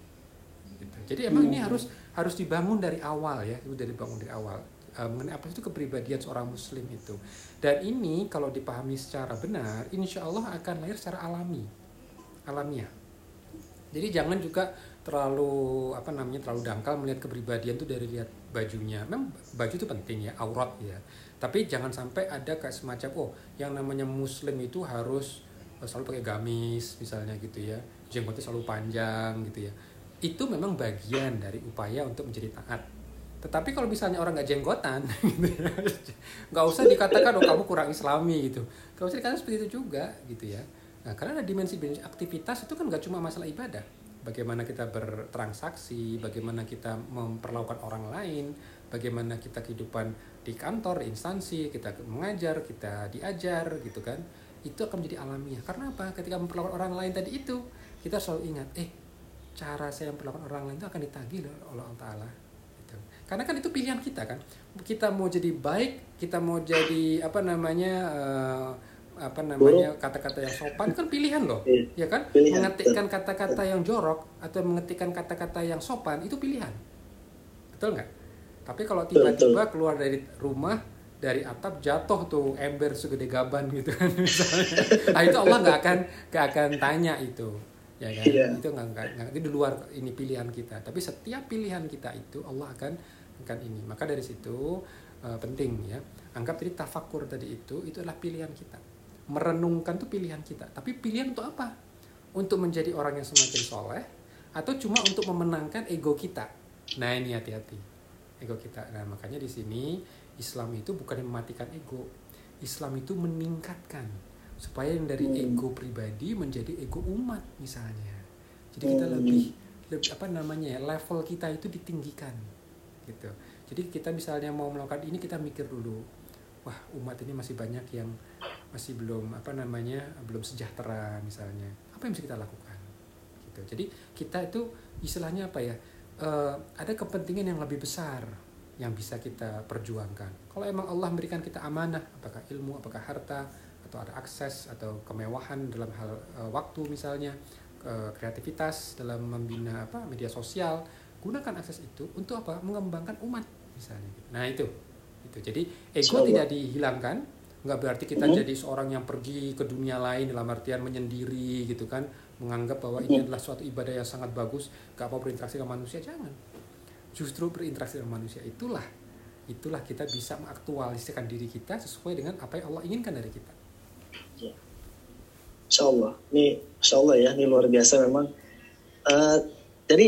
Gitu. jadi emang ini Hmm. harus harus dibangun dari awal ya itu dari bangun dari awal. Eh, mengenai apa itu kepribadian seorang muslim itu. Dan ini kalau dipahami secara benar insya Allah akan lahir secara alami. Alamiah. Jadi jangan juga terlalu apa namanya terlalu dangkal melihat kepribadian itu dari lihat bajunya. Memang baju itu penting ya, aurat ya. Tapi jangan sampai ada kayak semacam oh yang namanya muslim itu harus eh, selalu pakai gamis misalnya gitu ya. Jenggotnya selalu panjang gitu ya. Itu memang bagian dari upaya untuk menjadi taat. Tetapi kalau misalnya orang nggak jenggotan, gitu ya, usah dikatakan oh kamu kurang islami gitu. Kalau usah dikatakan seperti itu juga gitu ya. Nah, karena ada dimensi-dimensi aktivitas itu kan nggak cuma masalah ibadah. Bagaimana kita bertransaksi, bagaimana kita memperlakukan orang lain, bagaimana kita kehidupan di kantor, instansi, kita mengajar, kita diajar gitu kan. Itu akan menjadi alamiah. Karena apa? Ketika memperlakukan orang lain tadi itu, kita selalu ingat, eh cara saya memperlakukan orang lain itu akan ditagih oleh Allah Taala. Gitu. Karena kan itu pilihan kita kan. Kita mau jadi baik, kita mau jadi apa namanya eh, apa namanya kata-kata yang sopan kan pilihan loh Iya. ya kan? Pilihan, mengetikkan kata-kata yang jorok atau mengetikkan kata-kata yang sopan itu pilihan. Betul nggak? Tapi kalau tiba-tiba keluar dari rumah dari atap jatuh tuh ember segede gaban gitu kan misalnya. Nah itu Allah nggak akan nggak akan tanya itu ya kan? Iya. itu nggak nggak itu di luar ini pilihan kita. Tapi setiap pilihan kita itu Allah akan akan ini. Maka dari situ eh, penting ya anggap tadi tafakur tadi itu itu adalah pilihan kita merenungkan tuh pilihan kita. Tapi pilihan untuk apa? Untuk menjadi orang yang semakin soleh atau cuma untuk memenangkan ego kita? Nah ini hati-hati. Ego kita. Nah makanya di sini Islam itu bukan yang mematikan ego. Islam itu meningkatkan supaya yang dari Hmm. ego pribadi menjadi ego umat misalnya. Jadi kita Hmm. lebih lebih apa namanya ya level kita itu ditinggikan gitu. Jadi kita misalnya mau melakukan ini kita mikir dulu wah umat ini masih banyak yang masih belum apa namanya belum sejahtera misalnya. Apa yang bisa kita lakukan? Gitu. Jadi kita itu istilahnya apa ya? Eh, ada kepentingan yang lebih besar yang bisa kita perjuangkan. Kalau emang Allah memberikan kita amanah apakah ilmu apakah harta atau ada akses atau kemewahan dalam hal eh, waktu misalnya eh, kreativitas dalam membina apa media sosial gunakan akses itu untuk apa? Mengembangkan umat misalnya nah itu. Itu. Jadi ego tidak dihilangkan nggak berarti kita Mhm. jadi seorang yang pergi ke dunia lain dalam artian menyendiri gitu kan menganggap bahwa ini Mhm. adalah suatu ibadah yang sangat bagus gak mau berinteraksi dengan manusia jangan justru berinteraksi dengan manusia itulah itulah kita bisa mengaktualisasikan diri kita sesuai dengan apa yang Allah inginkan dari kita Insya Allah. Ini Insya Allah ya, ini luar biasa memang. Eh, jadi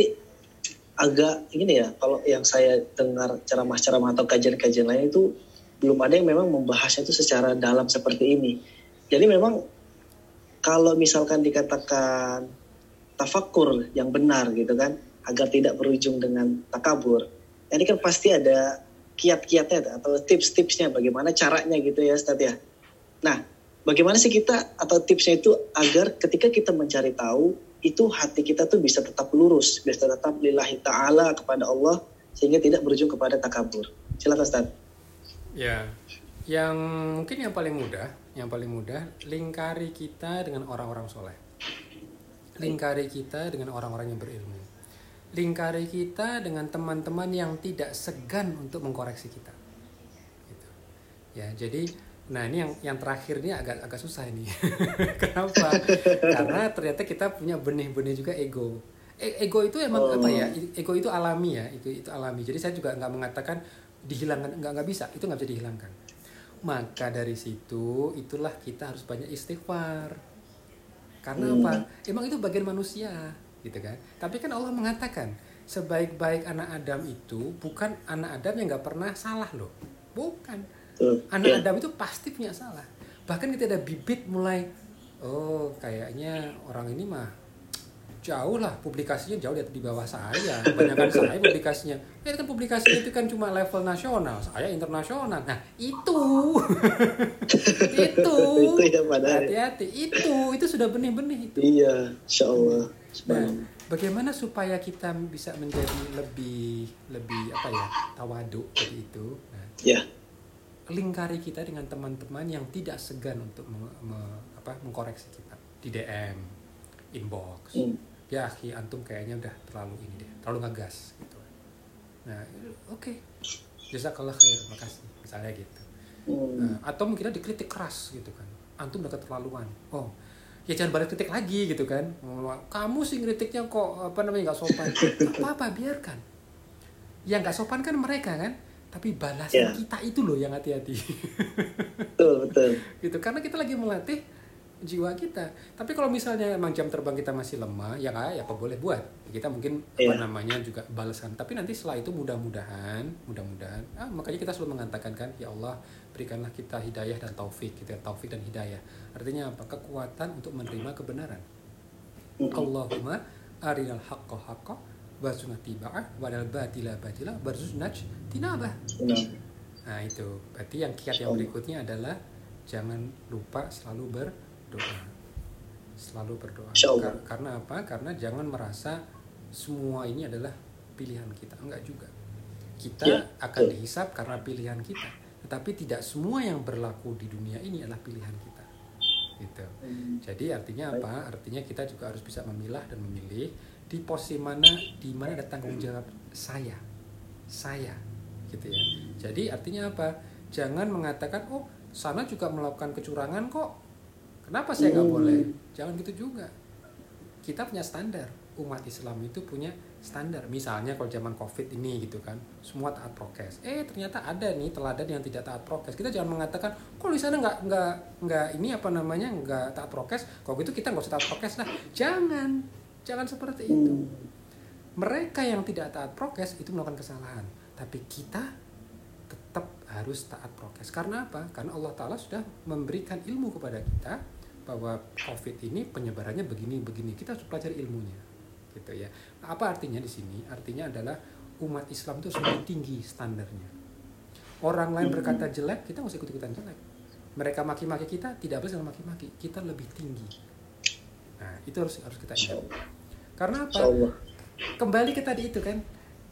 agak ini ya, kalau yang saya dengar ceramah-ceramah atau kajian-kajian lain itu belum ada yang memang membahasnya itu secara dalam seperti ini. Jadi memang kalau misalkan dikatakan tafakur yang benar gitu kan, agar tidak berujung dengan takabur, ini kan pasti ada kiat-kiatnya atau tips-tipsnya bagaimana caranya gitu ya Ustadz ya. Nah, bagaimana sih kita atau tipsnya itu agar ketika kita mencari tahu itu hati kita tuh bisa tetap lurus, bisa tetap lillahi ta'ala kepada Allah sehingga tidak berujung kepada takabur. Silakan Ustaz. Ya, yang mungkin yang paling mudah, yang paling mudah, lingkari kita dengan orang-orang soleh. Lingkari kita dengan orang-orang yang berilmu. Lingkari kita dengan teman-teman yang tidak segan untuk mengkoreksi kita. Gitu. Ya, jadi, nah ini yang yang terakhir ini agak agak susah ini. Kenapa? Karena ternyata kita punya benih-benih juga ego. E- ego itu emang Oh. apa ya? Ego itu alami ya, itu itu alami. Jadi saya juga nggak mengatakan dihilangkan nggak nggak bisa. Itu nggak bisa dihilangkan. Maka dari situ itulah kita harus banyak istighfar. Karena Hmm. apa? Emang itu bagian manusia gitu kan? Tapi kan Allah mengatakan sebaik-baik anak Adam itu bukan anak Adam yang nggak pernah salah loh. Bukan. Anak ya. Adam itu pasti punya salah. Bahkan kita ada bibit mulai oh kayaknya orang ini mah jauh lah publikasinya jauh di di bawah saya. Kebanyakan saya publikasinya. Ya kan publikasinya itu kan cuma level nasional saya internasional. Nah itu. Itu. Itu ya hati-hati. Itu itu sudah benih-benih itu. Iya, Insya Allah. Nah, bagaimana supaya kita bisa menjadi lebih lebih apa ya tawadu seperti itu? Nah, Ya, lingkari kita dengan teman-teman yang tidak segan untuk me- me- apa, mengkoreksi kita di DM, inbox. Hmm. Ya, akhi, antum kayaknya udah terlalu ini deh, terlalu ngegas gitu. Nah, oke. Jazakallah khair, makasih. Misalnya gitu. Hmm. Nah, atau mungkin dikritik keras gitu kan antum udah keterlaluan oh ya jangan balik kritik lagi gitu kan kamu sih kritiknya kok apa namanya nggak sopan apa apa biarkan yang nggak sopan kan mereka kan tapi balasan Ya. kita itu loh yang hati-hati betul betul. gitu karena kita lagi melatih jiwa kita. Tapi kalau misalnya emang jam terbang kita masih lemah ya nggak ya apa boleh buat. Kita mungkin apa Iya. namanya juga balasan. Tapi nanti setelah itu mudah-mudahan mudah-mudahan ah, makanya kita selalu mengatakan kan ya Allah berikanlah kita hidayah dan taufik gitu ya taufik dan hidayah. Artinya apa? Kekuatan untuk menerima kebenaran. Allahumma arinal haqqa haqqa warzuqna tiba'ah wadal batila batila warzuqna tinabah. Nah itu. Berarti yang kiat yang berikutnya adalah jangan lupa selalu berdoa, selalu berdoa. Kar- karena apa? Karena jangan merasa semua ini adalah pilihan kita, enggak juga. Kita Ya, akan betul. dihisap karena pilihan kita, tetapi tidak semua yang berlaku di dunia ini adalah pilihan kita. Gitu. Hmm. Jadi artinya apa? Artinya kita juga harus bisa memilah dan memilih di posisi mana di mana ada tanggung jawab saya. Saya gitu ya. Jadi artinya apa? jangan mengatakan oh sana juga melakukan kecurangan kok kenapa saya nggak boleh? Jangan gitu juga. Kita punya standar. Umat Islam itu punya standar. Misalnya kalau zaman covid ini gitu kan semua taat prokes. Eh ternyata ada nih teladan yang tidak taat prokes. Kita jangan mengatakan kok di sana nggak nggak nggak ini apa namanya nggak taat prokes? Kalau gitu kita nggak usah taat prokes lah. Jangan. Jangan seperti itu. Mereka yang tidak taat prokes itu melakukan kesalahan. Tapi kita tetap harus taat prokes. Karena apa? Karena Allah Taala sudah memberikan ilmu kepada kita bahwa covid ini penyebarannya begini begini kita harus pelajari ilmunya gitu ya. Apa artinya di sini? Artinya adalah umat Islam itu lebih tinggi standarnya. Orang lain berkata jelek, kita usah ikut-ikutan jelek. Mereka maki-maki kita, tidak boleh maki-maki. Kita lebih tinggi. Nah, itu harus harus kita ingat. Karena apa? Kembali ke tadi itu kan,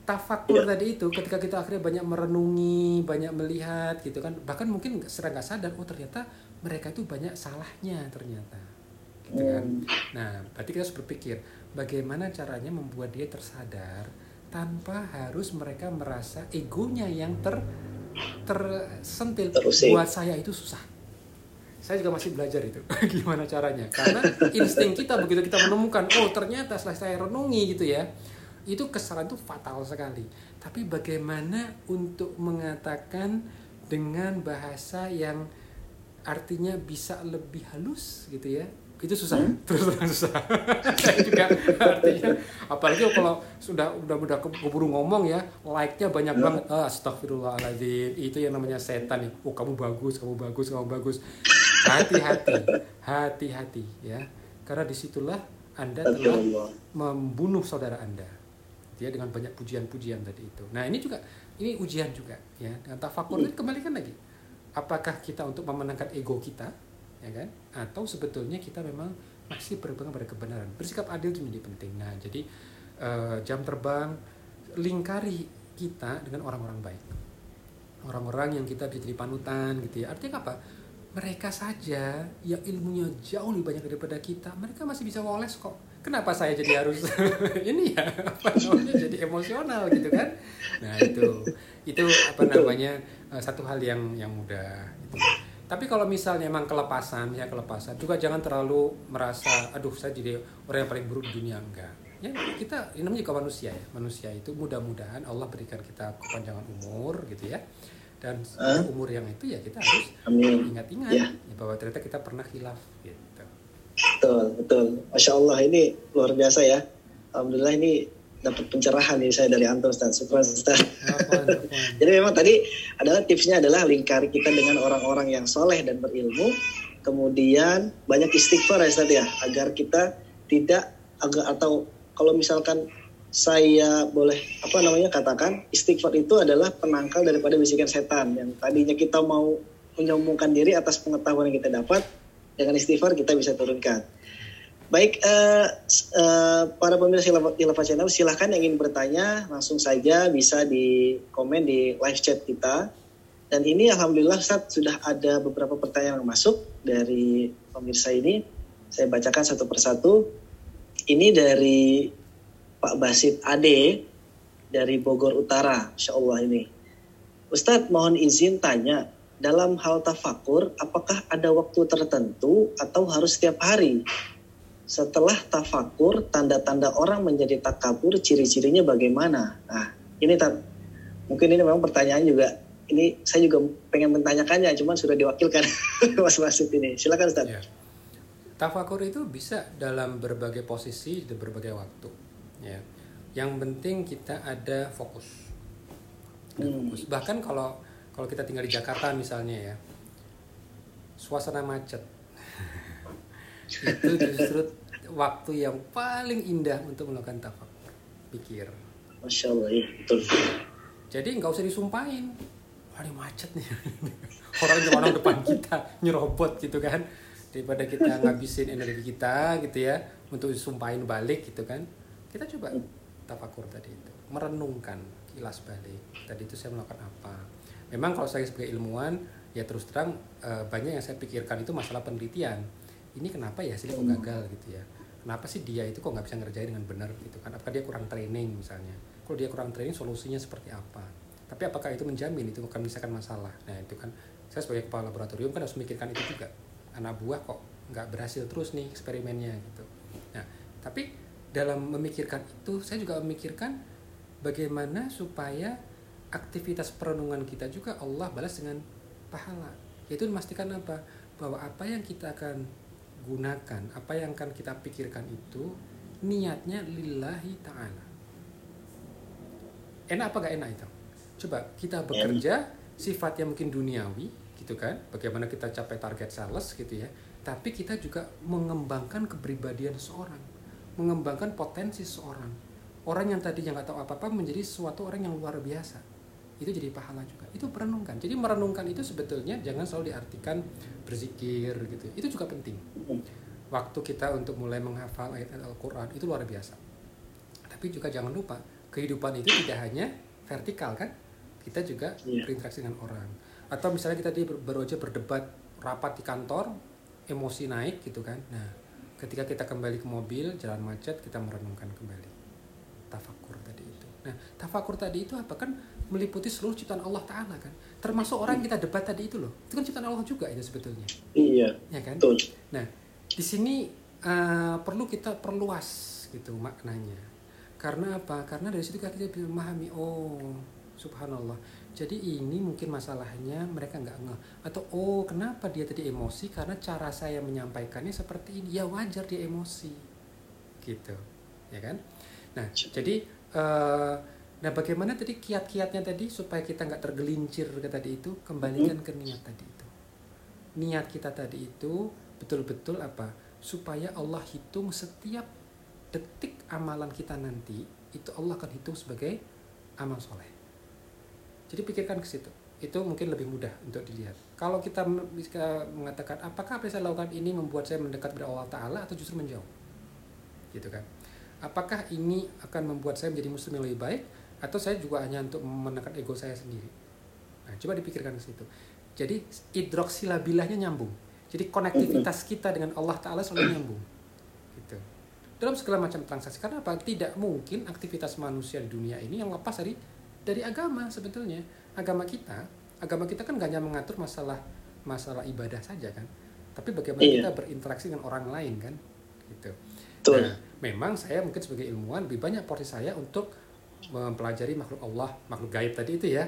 tafakur ya. tadi itu ketika kita akhirnya banyak merenungi, banyak melihat gitu kan, bahkan mungkin serang nggak sadar, oh ternyata mereka itu banyak salahnya ternyata, gitu kan. Hmm. Nah, berarti kita harus berpikir, bagaimana caranya membuat dia tersadar tanpa harus mereka merasa egonya yang ter tersentil. Buat saya itu susah. Saya juga masih belajar itu gimana caranya? Karena insting kita begitu kita menemukan oh ternyata setelah saya renungi gitu ya itu kesalahan itu fatal sekali. Tapi bagaimana untuk mengatakan dengan bahasa yang artinya bisa lebih halus gitu ya. Itu susah. Hmm? terus terang susah. Saya juga artinya apalagi kalau sudah udah udah keburu ngomong ya like-nya banyak banget. Ah, astagfirullahaladzim itu yang namanya setan nih. Oh kamu bagus kamu bagus kamu bagus. Hati-hati hati-hati ya. Karena di situlah anda telah membunuh saudara anda. Dia dengan banyak pujian-pujian tadi itu. Nah ini juga ini ujian juga ya. Dengan tafakur hmm. kembalikan lagi apakah kita untuk memenangkan ego kita ya kan? Atau sebetulnya kita memang masih berpegang pada kebenaran. Bersikap adil itu menjadi penting. Nah jadi uh, jam terbang lingkari kita dengan orang-orang baik. Orang-orang yang kita bisa jadi panutan gitu ya. Artinya apa? Mereka saja yang ilmunya jauh lebih banyak daripada kita mereka masih bisa woles kok. Kenapa saya jadi harus ini ya? Apa namanya? Jadi emosional gitu kan? Nah itu. Itu apa namanya uh, satu hal yang yang mudah gitu. Tapi kalau misalnya emang kelepasan, ya kelepasan, juga jangan terlalu merasa, aduh saya jadi orang yang paling buruk di dunia enggak. Ya kita ini namanya juga manusia ya, manusia itu mudah-mudahan Allah berikan kita kepanjangan umur gitu ya. Dan uh, umur yang itu ya kita harus ingat-ingat ya. ya. bahwa ternyata kita pernah hilaf gitu. Betul, betul. Masya Allah ini luar biasa ya. Alhamdulillah ini dapat pencerahan nih saya dari Anto Ustaz. Syukur Ustaz. Jadi memang tadi adalah tipsnya adalah lingkari kita dengan orang-orang yang soleh dan berilmu. Kemudian banyak istighfar ya Ustaz ya agar kita tidak agak atau kalau misalkan saya boleh apa namanya katakan istighfar itu adalah penangkal daripada bisikan setan yang tadinya kita mau menyombongkan diri atas pengetahuan yang kita dapat dengan istighfar kita bisa turunkan. Baik, uh, uh, para pemirsa Ilava Channel, silahkan yang ingin bertanya langsung saja bisa di komen di live chat kita. Dan ini Alhamdulillah saat sudah ada beberapa pertanyaan yang masuk dari pemirsa ini. Saya bacakan satu persatu. Ini dari Pak Basit Ade dari Bogor Utara, Insya Allah ini. Ustadz mohon izin tanya, dalam hal tafakur, apakah ada waktu tertentu atau harus setiap hari? Setelah tafakur, tanda-tanda orang menjadi takabur, ciri-cirinya bagaimana? Nah, ini tak mungkin ini memang pertanyaan juga. Ini saya juga pengen menanyakannya, cuman sudah diwakilkan Mas Wasit ini. Silakan Ustaz. Ya. Tafakur itu bisa dalam berbagai posisi di berbagai waktu. Ya. Yang penting kita ada fokus. Ada hmm. fokus. Bahkan kalau kalau kita tinggal di Jakarta misalnya ya, suasana macet itu justru waktu yang paling indah untuk melakukan tafakur pikir. Masya allah ya betul. Jadi nggak usah disumpahin. Wah ini macet nih. Orang di orang depan kita nyerobot gitu kan. Daripada kita ngabisin energi kita gitu ya untuk disumpahin balik gitu kan. Kita coba tafakur tadi itu. Merenungkan kilas balik. Tadi itu saya melakukan apa. Memang kalau saya sebagai ilmuwan ya terus terang eh, banyak yang saya pikirkan itu masalah penelitian ini kenapa ya sih kok hmm. gagal? Gitu ya. Kenapa sih dia itu kok nggak bisa ngerjain dengan benar? Gitu kan. Apakah dia kurang training? misalnya. Kalau dia kurang training solusinya seperti apa? Tapi apakah itu menjamin itu akan misalkan masalah? Nah itu kan saya sebagai kepala laboratorium kan harus memikirkan itu juga. Anak buah kok nggak berhasil terus nih eksperimennya gitu. Nah tapi dalam memikirkan itu saya juga memikirkan bagaimana supaya aktivitas perenungan kita juga Allah balas dengan pahala. Yaitu memastikan apa? Bahwa apa yang kita akan gunakan apa yang akan kita pikirkan itu niatnya lillahi ta'ala. Enak apa gak enak itu? Coba kita bekerja sifatnya mungkin duniawi gitu kan? Bagaimana kita capai target sales gitu ya. Tapi kita juga mengembangkan kepribadian seorang mengembangkan potensi seorang. Orang yang tadinya nggak tahu apa-apa menjadi suatu orang yang luar biasa itu jadi pahala juga. Itu merenungkan. Jadi merenungkan itu sebetulnya jangan selalu diartikan berzikir gitu. Itu juga penting. Waktu kita untuk mulai menghafal ayat Al-Quran itu luar biasa. Tapi juga jangan lupa kehidupan itu tidak hanya vertikal kan? Kita juga yeah. berinteraksi dengan orang. Atau misalnya kita tadi baru aja berdebat rapat di kantor emosi naik gitu kan? Nah ketika kita kembali ke mobil jalan macet kita merenungkan kembali. Tafakur tadi itu. Nah tafakur tadi itu apa? Kan meliputi seluruh ciptaan Allah Taala kan? Termasuk orang yang kita debat tadi itu loh. Itu kan ciptaan Allah juga itu sebetulnya. Iya ya kan? betul. nah di sini uh, perlu kita perluas gitu maknanya. Karena apa? Karena dari situ kita bisa memahami oh subhanallah. Jadi ini mungkin masalahnya mereka nggak ngeh. Atau oh kenapa dia tadi emosi? Karena cara saya menyampaikannya seperti ini. Ya wajar dia emosi. Gitu. Ya kan? Nah jadi uh, Nah, bagaimana tadi kiat-kiatnya tadi supaya kita nggak tergelincir ke tadi itu, kembalikan ke niat tadi itu. Niat kita tadi itu betul-betul apa? Supaya Allah hitung setiap detik amalan kita nanti, itu Allah akan hitung sebagai amal soleh. Jadi pikirkan ke situ. Itu mungkin lebih mudah untuk dilihat. Kalau kita bisa mengatakan, apakah apa yang saya lakukan ini membuat saya mendekat kepada Allah Ta'ala atau justru menjauh? Gitu kan. Apakah ini akan membuat saya menjadi muslim yang lebih baik atau saya juga hanya untuk menekan ego saya sendiri. Nah coba dipikirkan ke situ. Jadi hidroksilabilahnya nyambung. Jadi konektivitas kita dengan Allah Taala selalu nyambung. Gitu. Dalam segala macam transaksi. Karena apa? Tidak mungkin aktivitas manusia di dunia ini yang lepas dari dari agama sebetulnya. Agama kita agama kita kan gak hanya mengatur masalah masalah ibadah saja kan. Tapi bagaimana iya. kita berinteraksi dengan orang lain kan. Gitu. Nah memang saya mungkin sebagai ilmuwan lebih banyak porsi saya untuk mempelajari makhluk Allah, makhluk gaib tadi itu ya,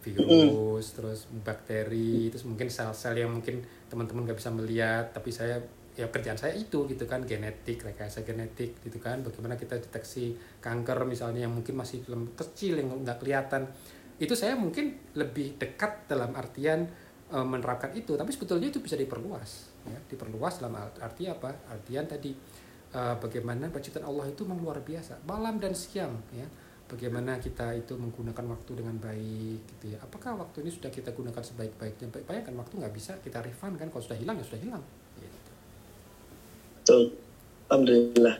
virus, mm. terus bakteri, terus mungkin sel-sel yang mungkin teman-teman nggak bisa melihat, tapi saya ya kerjaan saya itu gitu kan genetik rekayasa genetik gitu kan. Bagaimana kita deteksi kanker misalnya yang mungkin masih kecil yang nggak kelihatan. Itu saya mungkin lebih dekat dalam artian e, menerapkan itu. Tapi sebetulnya itu bisa diperluas ya. Diperluas dalam arti apa? Artian tadi e, bagaimana penciptaan Allah itu memang luar biasa. Malam dan siang ya bagaimana kita itu menggunakan waktu dengan baik gitu ya. Apakah waktu ini sudah kita gunakan sebaik-baiknya? Bayangkan waktu nggak bisa kita refund kan? Kalau sudah hilang ya sudah hilang. Gitu. betul. Alhamdulillah.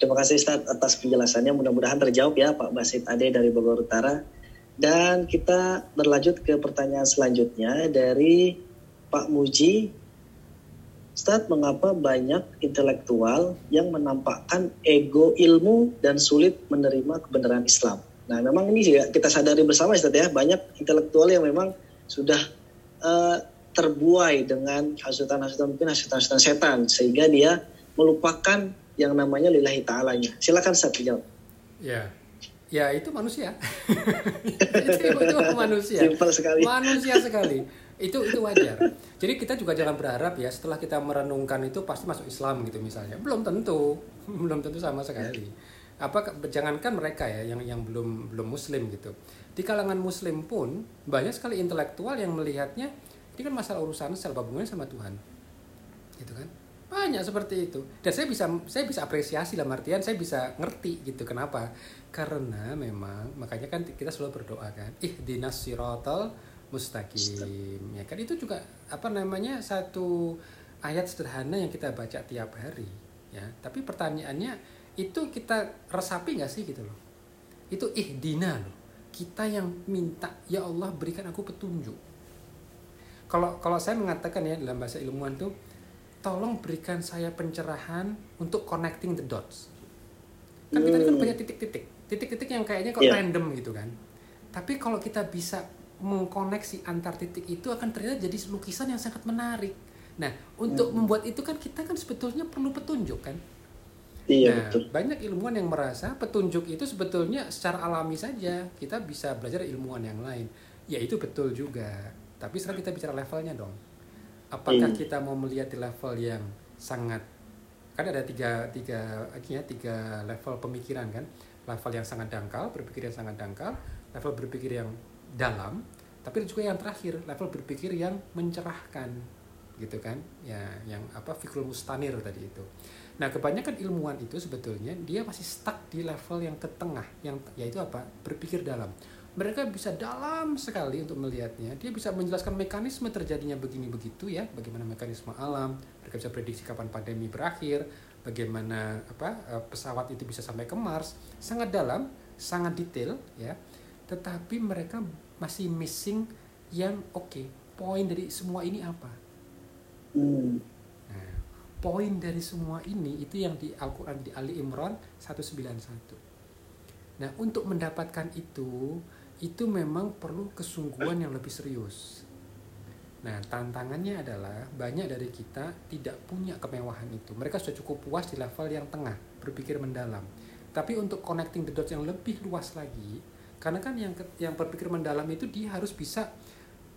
Terima kasih Ustaz atas penjelasannya. Mudah-mudahan terjawab ya Pak Basit Ade dari Bogor Utara. Dan kita berlanjut ke pertanyaan selanjutnya dari Pak Muji Ustadz, mengapa banyak intelektual yang menampakkan ego ilmu dan sulit menerima kebenaran Islam? Nah, memang ini juga kita sadari bersama Ustadz ya, banyak intelektual yang memang sudah uh, terbuai dengan hasutan-hasutan mungkin hasutan-hasutan setan sehingga dia melupakan yang namanya lillahi ta'alanya. Silakan Ustadz jawab. Ya. Ya, itu manusia. itu, itu manusia. Simpel sekali. Manusia sekali itu itu wajar. Jadi kita juga jangan berharap ya setelah kita merenungkan itu pasti masuk Islam gitu misalnya. Belum tentu. Belum tentu sama sekali. Apa jangankan mereka ya yang yang belum belum muslim gitu. Di kalangan muslim pun banyak sekali intelektual yang melihatnya ini kan masalah urusan sel hubungannya sama Tuhan. Gitu kan? Banyak seperti itu. Dan saya bisa saya bisa apresiasi dalam artian saya bisa ngerti gitu kenapa. Karena memang makanya kan kita selalu berdoa kan. Ih dinas sirotol mustaqim. Ya kan itu juga apa namanya satu ayat sederhana yang kita baca tiap hari ya. Tapi pertanyaannya itu kita resapi nggak sih gitu loh? Itu ihdina loh. Kita yang minta ya Allah berikan aku petunjuk. Kalau kalau saya mengatakan ya dalam bahasa ilmuwan tuh tolong berikan saya pencerahan untuk connecting the dots. Kan kita kan banyak titik-titik. Titik-titik yang kayaknya kok yeah. random gitu kan. Tapi kalau kita bisa mengkoneksi antar titik itu akan ternyata jadi lukisan yang sangat menarik. Nah, untuk Hmm. membuat itu kan kita kan sebetulnya perlu petunjuk kan. Iya nah, betul. banyak ilmuwan yang merasa petunjuk itu sebetulnya secara alami saja kita bisa belajar ilmuwan yang lain. Ya itu betul juga. Tapi sekarang kita bicara levelnya dong. Apakah Hmm. kita mau melihat di level yang sangat kan ada tiga tiga artinya tiga level pemikiran kan level yang sangat dangkal berpikir yang sangat dangkal level berpikir yang dalam tapi ada juga yang terakhir level berpikir yang mencerahkan gitu kan? Ya yang apa fikrul mustanir tadi itu. Nah kebanyakan ilmuwan itu sebetulnya dia masih stuck di level yang ke tengah yang yaitu apa? Berpikir dalam. Mereka bisa dalam sekali untuk melihatnya. Dia bisa menjelaskan mekanisme terjadinya begini begitu ya. Bagaimana mekanisme alam mereka bisa prediksi kapan pandemi berakhir bagaimana apa eh, pesawat itu bisa sampai ke Mars. Sangat dalam sangat detail ya tetapi mereka masih missing yang oke poin dari semua ini apa Hmm. Nah, poin dari semua ini itu yang di Al-Qur'an di Ali Imran 191. Nah, untuk mendapatkan itu itu memang perlu kesungguhan yang lebih serius. Nah, tantangannya adalah banyak dari kita tidak punya kemewahan itu. Mereka sudah cukup puas di level yang tengah, berpikir mendalam. Tapi untuk connecting the dots yang lebih luas lagi, karena kan yang yang berpikir mendalam itu dia harus bisa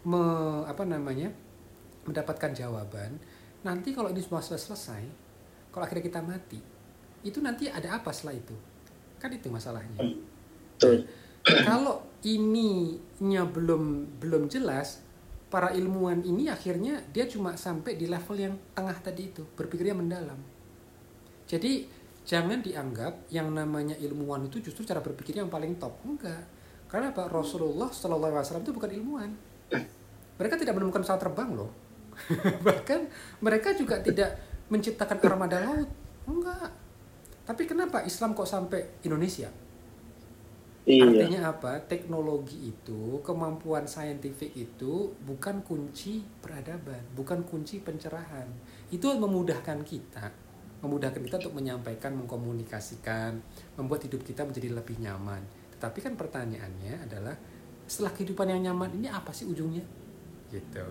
me, apa namanya? mendapatkan jawaban. Nanti kalau ini semua sudah selesai, kalau akhirnya kita mati, itu nanti ada apa setelah itu? Kan itu masalahnya. Betul. Kalau ininya belum belum jelas, para ilmuwan ini akhirnya dia cuma sampai di level yang tengah tadi itu, berpikirnya mendalam. Jadi jangan dianggap yang namanya ilmuwan itu justru cara berpikirnya yang paling top. Enggak. Karena Pak Rasulullah Shallallahu Alaihi Wasallam itu bukan ilmuwan. Mereka tidak menemukan pesawat terbang loh. Bahkan mereka juga tidak menciptakan armada laut. Enggak. Tapi kenapa Islam kok sampai Indonesia? Iya. Artinya apa? Teknologi itu, kemampuan saintifik itu bukan kunci peradaban, bukan kunci pencerahan. Itu memudahkan kita, memudahkan kita untuk menyampaikan, mengkomunikasikan, membuat hidup kita menjadi lebih nyaman. Tetapi kan pertanyaannya adalah setelah kehidupan yang nyaman ini apa sih ujungnya? Gitu.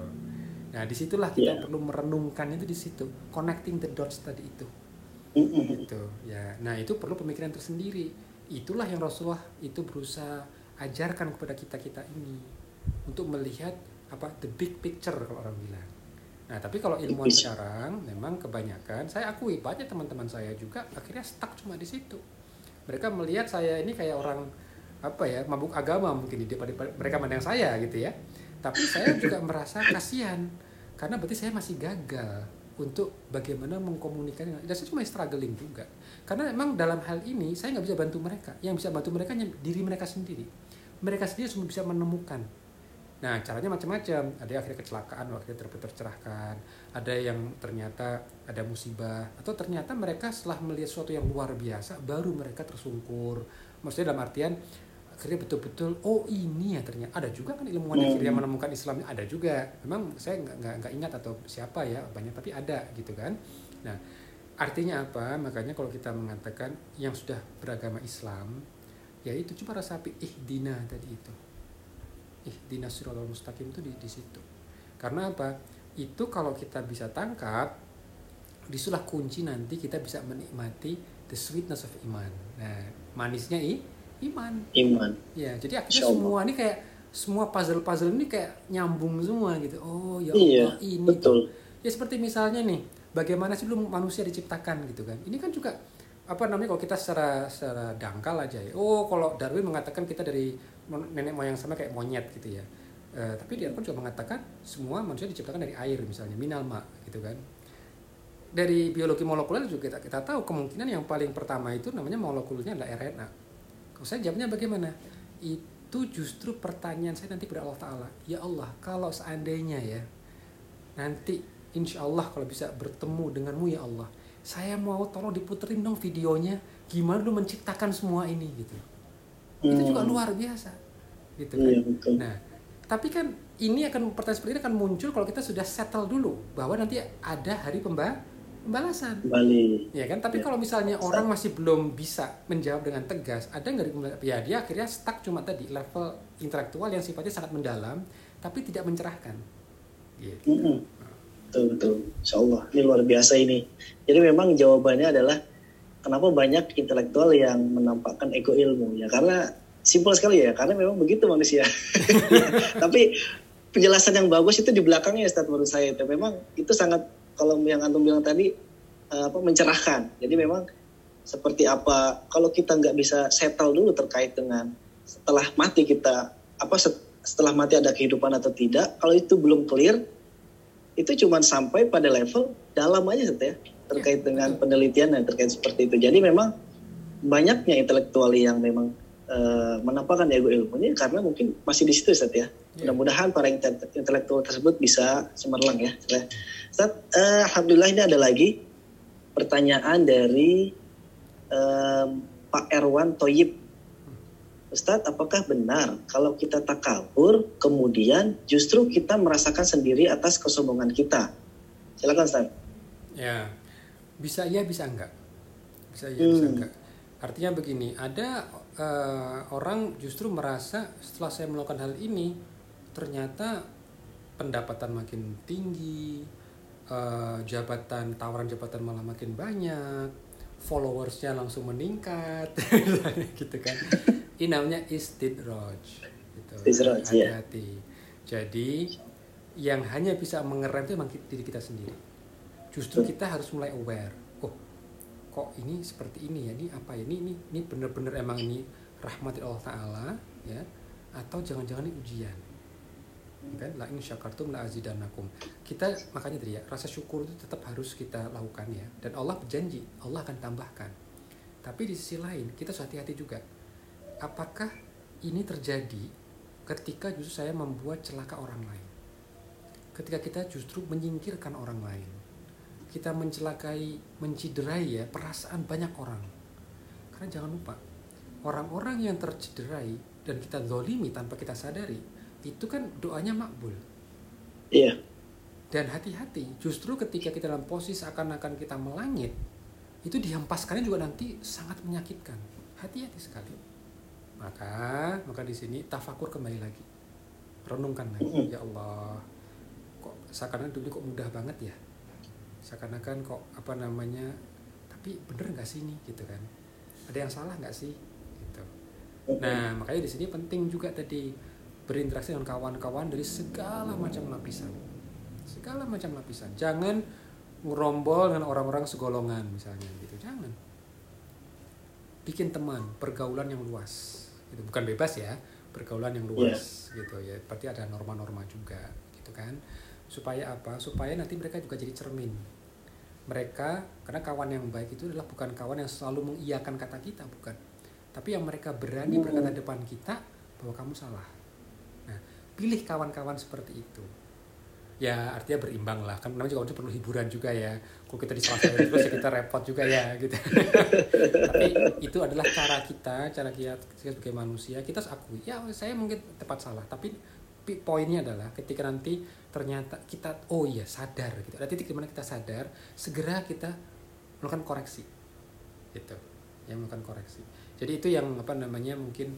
Nah, di situlah kita Iya. perlu merenungkan itu di situ, connecting the dots tadi itu gitu ya nah itu perlu pemikiran tersendiri itulah yang Rasulullah itu berusaha ajarkan kepada kita kita ini untuk melihat apa the big picture kalau orang bilang nah tapi kalau ilmuwan Big picture. sekarang memang kebanyakan saya akui banyak teman-teman saya juga akhirnya stuck cuma di situ. Mereka melihat saya ini kayak orang apa ya mabuk agama mungkin di depan mereka mandang saya gitu ya. Tapi saya juga merasa kasihan karena berarti saya masih gagal untuk bagaimana mengkomunikasikan dan saya cuma struggling juga. Karena memang dalam hal ini saya nggak bisa bantu mereka. Yang bisa bantu mereka diri mereka sendiri. Mereka sendiri cuma bisa menemukan nah caranya macam-macam. Ada yang akhirnya kecelakaan akhirnya ter tercerahkan. Ada yang ternyata ada musibah. Atau ternyata mereka setelah melihat sesuatu yang luar biasa baru mereka tersungkur. Maksudnya dalam artian akhirnya betul-betul oh ini ya ternyata. Ada juga kan ilmuwan yang Hmm. akhirnya menemukan Islam ada juga. Memang saya nggak ingat atau siapa ya banyak tapi ada gitu kan. Nah artinya apa? Makanya kalau kita mengatakan yang sudah beragama Islam yaitu cuma resapi ihdina tadi itu ihdina siratal mustaqim itu di, di situ karena apa itu kalau kita bisa tangkap disulah kunci nanti kita bisa menikmati the sweetness of iman nah manisnya i iman Iman. Ya, jadi akhirnya Insya semua ini kayak semua puzzle-puzzle ini kayak nyambung semua gitu. Oh ya Iya, Allah ini. betul. Ya seperti misalnya nih, bagaimana sih belum manusia diciptakan gitu kan? Ini kan juga apa namanya kalau kita secara secara dangkal aja ya. Oh kalau Darwin mengatakan kita dari nenek moyang sama kayak monyet gitu ya. Eh, tapi dia pun juga mengatakan semua manusia diciptakan dari air misalnya minal ma gitu kan. Dari biologi molekuler juga kita, kita tahu kemungkinan yang paling pertama itu namanya molekulnya adalah RNA. Kalau saya jawabnya bagaimana? Itu justru pertanyaan saya nanti kepada Allah Ta'ala. Ya Allah, kalau seandainya ya, nanti insya Allah kalau bisa bertemu denganmu ya Allah, saya mau tolong diputerin dong videonya, gimana lu menciptakan semua ini gitu. Itu juga Hmm. luar biasa. Gitu kan. Iya betul. Nah, tapi kan ini akan pertanyaan seperti ini akan muncul kalau kita sudah settle dulu bahwa nanti ada hari pemba pembalasan Kembali. ya kan tapi Ya. kalau misalnya orang masih belum bisa menjawab dengan tegas ada nggak ya dia akhirnya stuck cuma tadi level intelektual yang sifatnya sangat mendalam tapi tidak mencerahkan gitu. Mm-mm. Betul betul. Insya Allah ini luar biasa ini. Jadi memang jawabannya adalah kenapa banyak intelektual yang menampakkan ego ilmu ya karena simpel sekali ya karena memang begitu manusia. Tapi penjelasan yang bagus itu di belakangnya Ustaz menurut saya itu memang itu sangat kalau yang antum bilang tadi eh, apa mencerahkan. Jadi memang seperti apa kalau kita nggak bisa settle dulu terkait dengan setelah mati kita apa set- setelah mati ada kehidupan atau tidak kalau itu belum clear itu cuma sampai pada level dalam aja ya terkait dengan penelitian dan terkait seperti itu. Jadi memang banyaknya intelektual yang memang eh, menampakkan ego ilmunya karena mungkin masih di situ ya. Iya. mudah-mudahan para inte- intelektual tersebut bisa cemerlang ya Ustaz eh, Alhamdulillah ini ada lagi pertanyaan dari em, Pak Erwan Toyib Ustadz, apakah benar kalau kita takabur, kemudian justru kita merasakan sendiri atas kesombongan kita? Silakan Ustadz. Ya, bisa iya bisa enggak. Bisa bisa Hmm. enggak. Artinya begini, ada eh, orang justru merasa setelah saya melakukan hal ini ternyata pendapatan makin tinggi, eh, jabatan tawaran jabatan malah makin banyak, followersnya langsung meningkat, gitu kan. Ini namanya istidraj. Gitu. Istidraj, ya. Hati-hati. Jadi yang hanya bisa mengerem itu memang diri kita sendiri justru kita harus mulai aware oh kok ini seperti ini ya ini apa ya ini ini ini benar-benar emang ini rahmat Allah Taala ya atau jangan-jangan ini ujian kan? La in syakartum la azidannakum kita makanya tadi ya rasa syukur itu tetap harus kita lakukan ya. Dan Allah berjanji Allah akan tambahkan. Tapi di sisi lain kita harus hati-hati juga. Apakah ini terjadi ketika justru saya membuat celaka orang lain? Ketika kita justru menyingkirkan orang lain? Kita mencelakai, menciderai ya perasaan banyak orang. Karena jangan lupa, orang-orang yang tercederai dan kita zolimi tanpa kita sadari, itu kan doanya makbul. Iya, Dan hati-hati, justru ketika kita dalam posisi akan-akan kita melangit, itu dihempaskannya juga nanti sangat menyakitkan. Hati-hati sekali. Maka, maka di sini tafakur kembali lagi. Renungkan lagi, ya Allah, kok seakan-akan dunia kok mudah banget ya seakan-akan kok apa namanya tapi bener nggak sih ini gitu kan ada yang salah nggak sih gitu nah makanya di sini penting juga tadi berinteraksi dengan kawan-kawan dari segala macam lapisan. Segala macam lapisan. Jangan ngerombol dengan orang-orang segolongan misalnya gitu. Jangan. Bikin teman pergaulan yang luas. Itu bukan bebas ya. Pergaulan yang luas gitu ya. Berarti ada norma-norma juga gitu kan. Supaya apa? Supaya nanti mereka juga jadi cermin. Mereka karena kawan yang baik itu adalah bukan kawan yang selalu mengiyakan kata kita bukan. Tapi yang mereka berani berkata depan kita bahwa kamu salah nah pilih kawan-kawan seperti itu. Ya artinya berimbang lah. Kan namanya juga perlu hiburan juga ya. Kalau kita disalah terus ya kita repot juga ya gitu. Tapi itu adalah cara kita cara kita sebagai manusia. Kita harus akui ya saya mungkin tepat salah. Tapi pi- poinnya adalah ketika nanti ternyata kita oh iya sadar gitu. Ada titik di mana kita sadar segera kita melakukan koreksi. Gitu. Yang melakukan koreksi. Jadi itu yang apa namanya mungkin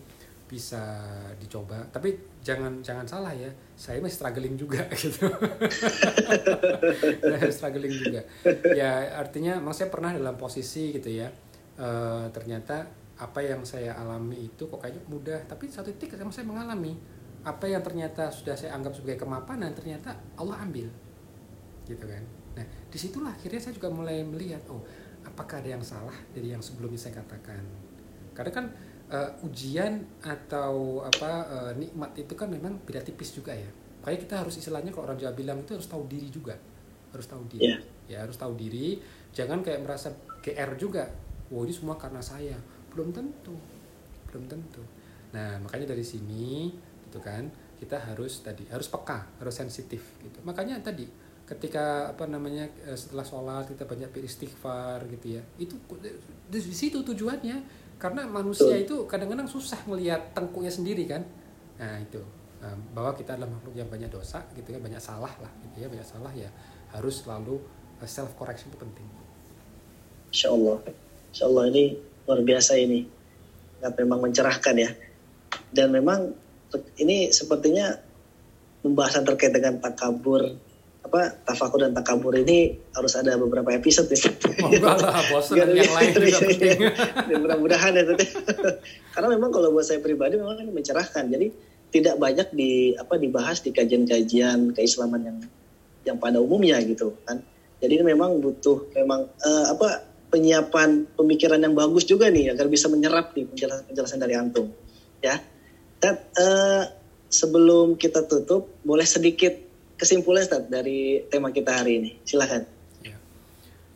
bisa dicoba. Tapi jangan jangan salah ya saya masih struggling juga gitu. Struggling juga. Ya artinya saya pernah dalam posisi gitu ya eh, ternyata apa yang saya alami itu kok kayaknya mudah. Tapi satu titik emang saya mengalami apa yang ternyata sudah saya anggap sebagai kemapanan ternyata Allah ambil. Gitu kan. Nah di situlah akhirnya saya juga mulai melihat oh apakah ada yang salah dari yang sebelumnya saya katakan? Karena kan eh, ujian atau apa eh, nikmat itu kan memang beda tipis juga ya. Makanya kita harus istilahnya kalau orang Jawa bilang itu harus tahu diri juga. Harus tahu diri. Iya. ya harus tahu diri. Jangan kayak merasa GR juga. Wow ini semua karena saya. Belum tentu. Belum tentu. Nah makanya dari sini gitu kan kita harus tadi harus peka harus sensitif gitu. Makanya tadi ketika apa namanya eh, setelah sholat kita banyak beristighfar gitu ya. Itu di situ tujuannya karena manusia itu kadang-kadang susah melihat tengkuknya sendiri kan? Nah itu. Nah, bahwa kita adalah makhluk yang banyak dosa gitu ya banyak salah lah gitu ya banyak salah ya harus selalu self correction itu penting. Insya Allah, Insya Allah ini luar biasa ini, nggak memang mencerahkan ya. Dan memang ini sepertinya pembahasan terkait dengan takabur apa tafakur dan takabur ini harus ada beberapa episode ya. Oh, enggak lah, bosan yang lain juga penting. Mudah-mudahan ya tadi. Karena memang kalau buat saya pribadi memang ini mencerahkan. Jadi tidak banyak di apa dibahas di kajian-kajian keislaman yang yang pada umumnya gitu kan. Jadi ini memang butuh memang uh, apa penyiapan pemikiran yang bagus juga nih agar bisa menyerap nih penjelasan-penjelasan dari antum. Ya. Dan uh, sebelum kita tutup boleh sedikit kesimpulan Ustaz dari tema kita hari ini. Silahkan. Ya,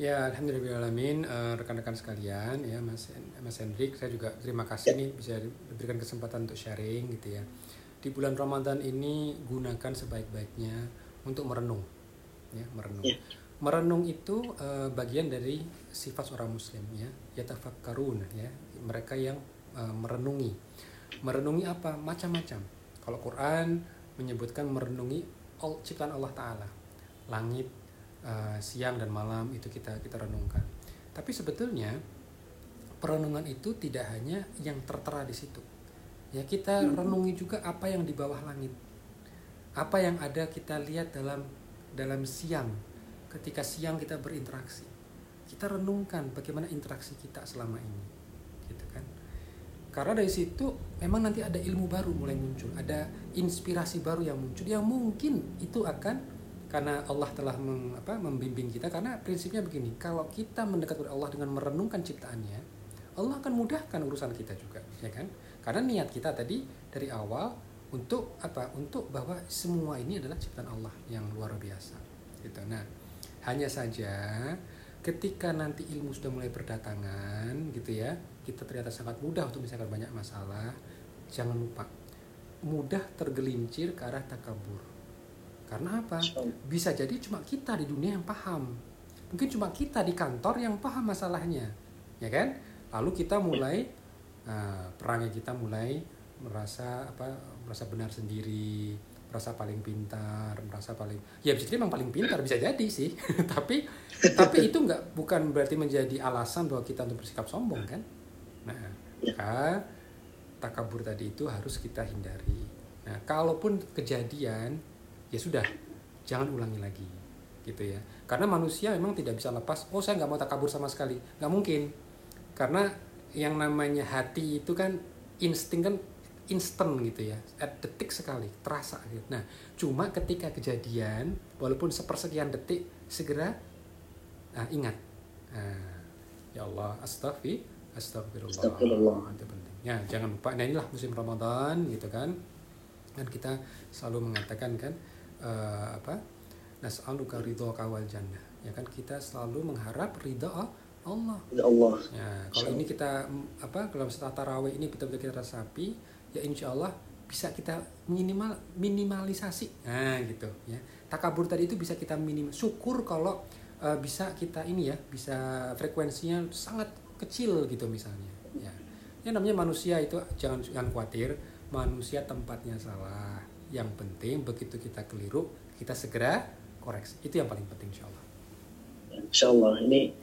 ya uh, rekan-rekan sekalian ya Mas Mas Hendrik saya juga terima kasih ya. nih bisa diberikan kesempatan untuk sharing gitu ya. Di bulan Ramadan ini gunakan sebaik-baiknya untuk merenung ya, merenung. Ya. Merenung itu uh, bagian dari sifat seorang muslim ya, yatafakkarun ya, mereka yang uh, merenungi. Merenungi apa? Macam-macam. Kalau Quran menyebutkan merenungi ciptaan Allah Taala. Langit uh, siang dan malam itu kita kita renungkan. Tapi sebetulnya perenungan itu tidak hanya yang tertera di situ. Ya kita hmm. renungi juga apa yang di bawah langit. Apa yang ada kita lihat dalam dalam siang ketika siang kita berinteraksi. Kita renungkan bagaimana interaksi kita selama ini karena dari situ memang nanti ada ilmu baru mulai muncul ada inspirasi baru yang muncul yang mungkin itu akan karena Allah telah meng, apa, membimbing kita karena prinsipnya begini kalau kita mendekat kepada Allah dengan merenungkan ciptaannya Allah akan mudahkan urusan kita juga ya kan? Karena niat kita tadi dari awal untuk apa untuk bahwa semua ini adalah ciptaan Allah yang luar biasa gitu. Nah hanya saja ketika nanti ilmu sudah mulai berdatangan gitu ya kita ternyata sangat mudah untuk misalkan banyak masalah jangan lupa mudah tergelincir ke arah takabur. Karena apa? Bisa jadi cuma kita di dunia yang paham. Mungkin cuma kita di kantor yang paham masalahnya. Ya kan? Lalu kita mulai uh, perangnya kita mulai merasa apa merasa benar sendiri, merasa paling pintar, merasa paling ya bisa jadi memang paling pintar bisa jadi sih. tapi tapi itu enggak bukan berarti menjadi alasan bahwa kita untuk bersikap sombong kan? Nah, maka takabur tadi itu harus kita hindari. Nah, kalaupun kejadian, ya sudah, jangan ulangi lagi, gitu ya. Karena manusia memang tidak bisa lepas. Oh, saya nggak mau takabur sama sekali, nggak mungkin. Karena yang namanya hati itu kan insting kan instan gitu ya, at detik sekali, terasa gitu. Nah, cuma ketika kejadian, walaupun sepersekian detik, segera nah, ingat. Nah, ya Allah, astagfirullah. Astagfirullah. Astagfirullah. Itu penting. Ya, jangan lupa. Nah, inilah musim Ramadan gitu kan. Dan kita selalu mengatakan kan uh, apa? Nas'aluka ridho kawal jannah. Ya kan kita selalu mengharap ridho Allah. Ya Allah. Ya, kalau ini kita apa kalau setelah tarawih ini betul-betul kita rasapi, ya insya Allah bisa kita minimal minimalisasi. Nah, gitu ya. Takabur tadi itu bisa kita minim syukur kalau uh, bisa kita ini ya, bisa frekuensinya sangat kecil gitu misalnya ya. Yang namanya manusia itu jangan jangan khawatir manusia tempatnya salah. Yang penting begitu kita keliru kita segera koreksi. Itu yang paling penting insya Allah insya Allah ini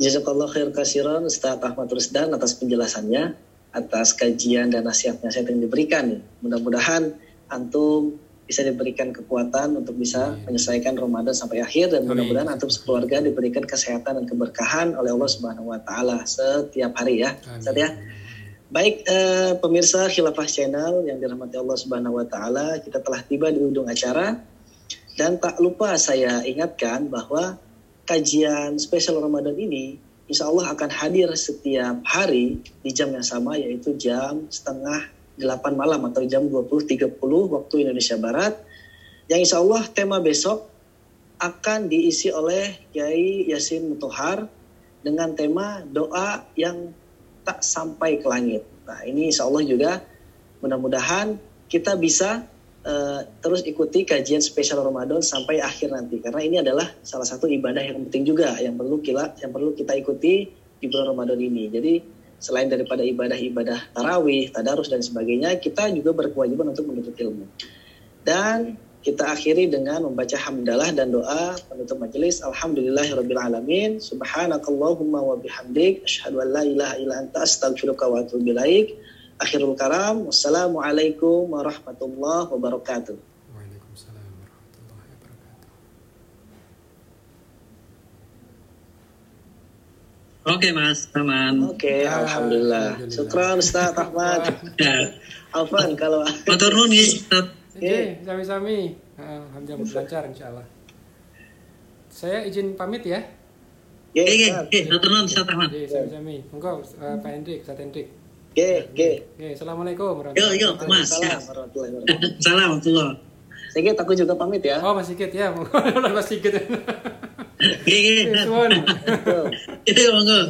Jazakallah khair kasiran Ustaz Ahmad Rusdan atas penjelasannya atas kajian dan nasihat-nasihat yang diberikan. Mudah-mudahan antum bisa diberikan kekuatan untuk bisa Amin. menyelesaikan Ramadan sampai akhir dan mudah-mudahan antum sekeluarga diberikan kesehatan dan keberkahan oleh Allah Subhanahu wa taala setiap hari ya. Saat ya. Baik eh, pemirsa Khilafah Channel yang dirahmati Allah Subhanahu wa taala, kita telah tiba di ujung acara dan tak lupa saya ingatkan bahwa kajian spesial Ramadan ini insya Allah akan hadir setiap hari di jam yang sama yaitu jam setengah 8 malam atau jam 20.30 waktu Indonesia Barat. Yang insya Allah tema besok akan diisi oleh Kiai Yasin Mutohar dengan tema doa yang tak sampai ke langit. Nah ini insya Allah juga mudah-mudahan kita bisa uh, terus ikuti kajian spesial Ramadan sampai akhir nanti karena ini adalah salah satu ibadah yang penting juga yang perlu kita yang perlu kita ikuti di bulan Ramadan ini. Jadi selain daripada ibadah-ibadah tarawih, tadarus dan sebagainya, kita juga berkewajiban untuk menuntut ilmu. Dan kita akhiri dengan membaca hamdalah dan doa penutup majelis. Alhamdulillahirabbil alamin. Subhanakallahumma wa bihamdik asyhadu an la ilaha illa anta astaghfiruka wa atubu. Akhirul karam. Wassalamualaikum warahmatullahi wabarakatuh. Waalaikumsalam warahmatullahi wabarakatuh. Oke Mas, aman. Oke, Ah, alhamdulillah. alhamdulillah. Syukran Ustaz Ahmad. Ya. Afan kalau Matur nuwun ya, Ustaz. Oke, sami-sami. Ah, Alhamdulillah lancar insya Allah. Saya izin pamit ya. Oke, Oke, Ustaz. oke, matur nuwun Ustaz Ahmad. Oke, sami-sami. Monggo eh, Pak Hendrik, Ustaz Hendrik. Oke, oke. Oke, assalamuallah Yo, yo, Mas. Ya. Warahmatullahi. Salam, Abdullah. Sedikit aku juga pamit ya. Oh, Mas Sigit ya. Mas Sigit. Oke, oke. Oke, suwun. Betul. Itu monggo.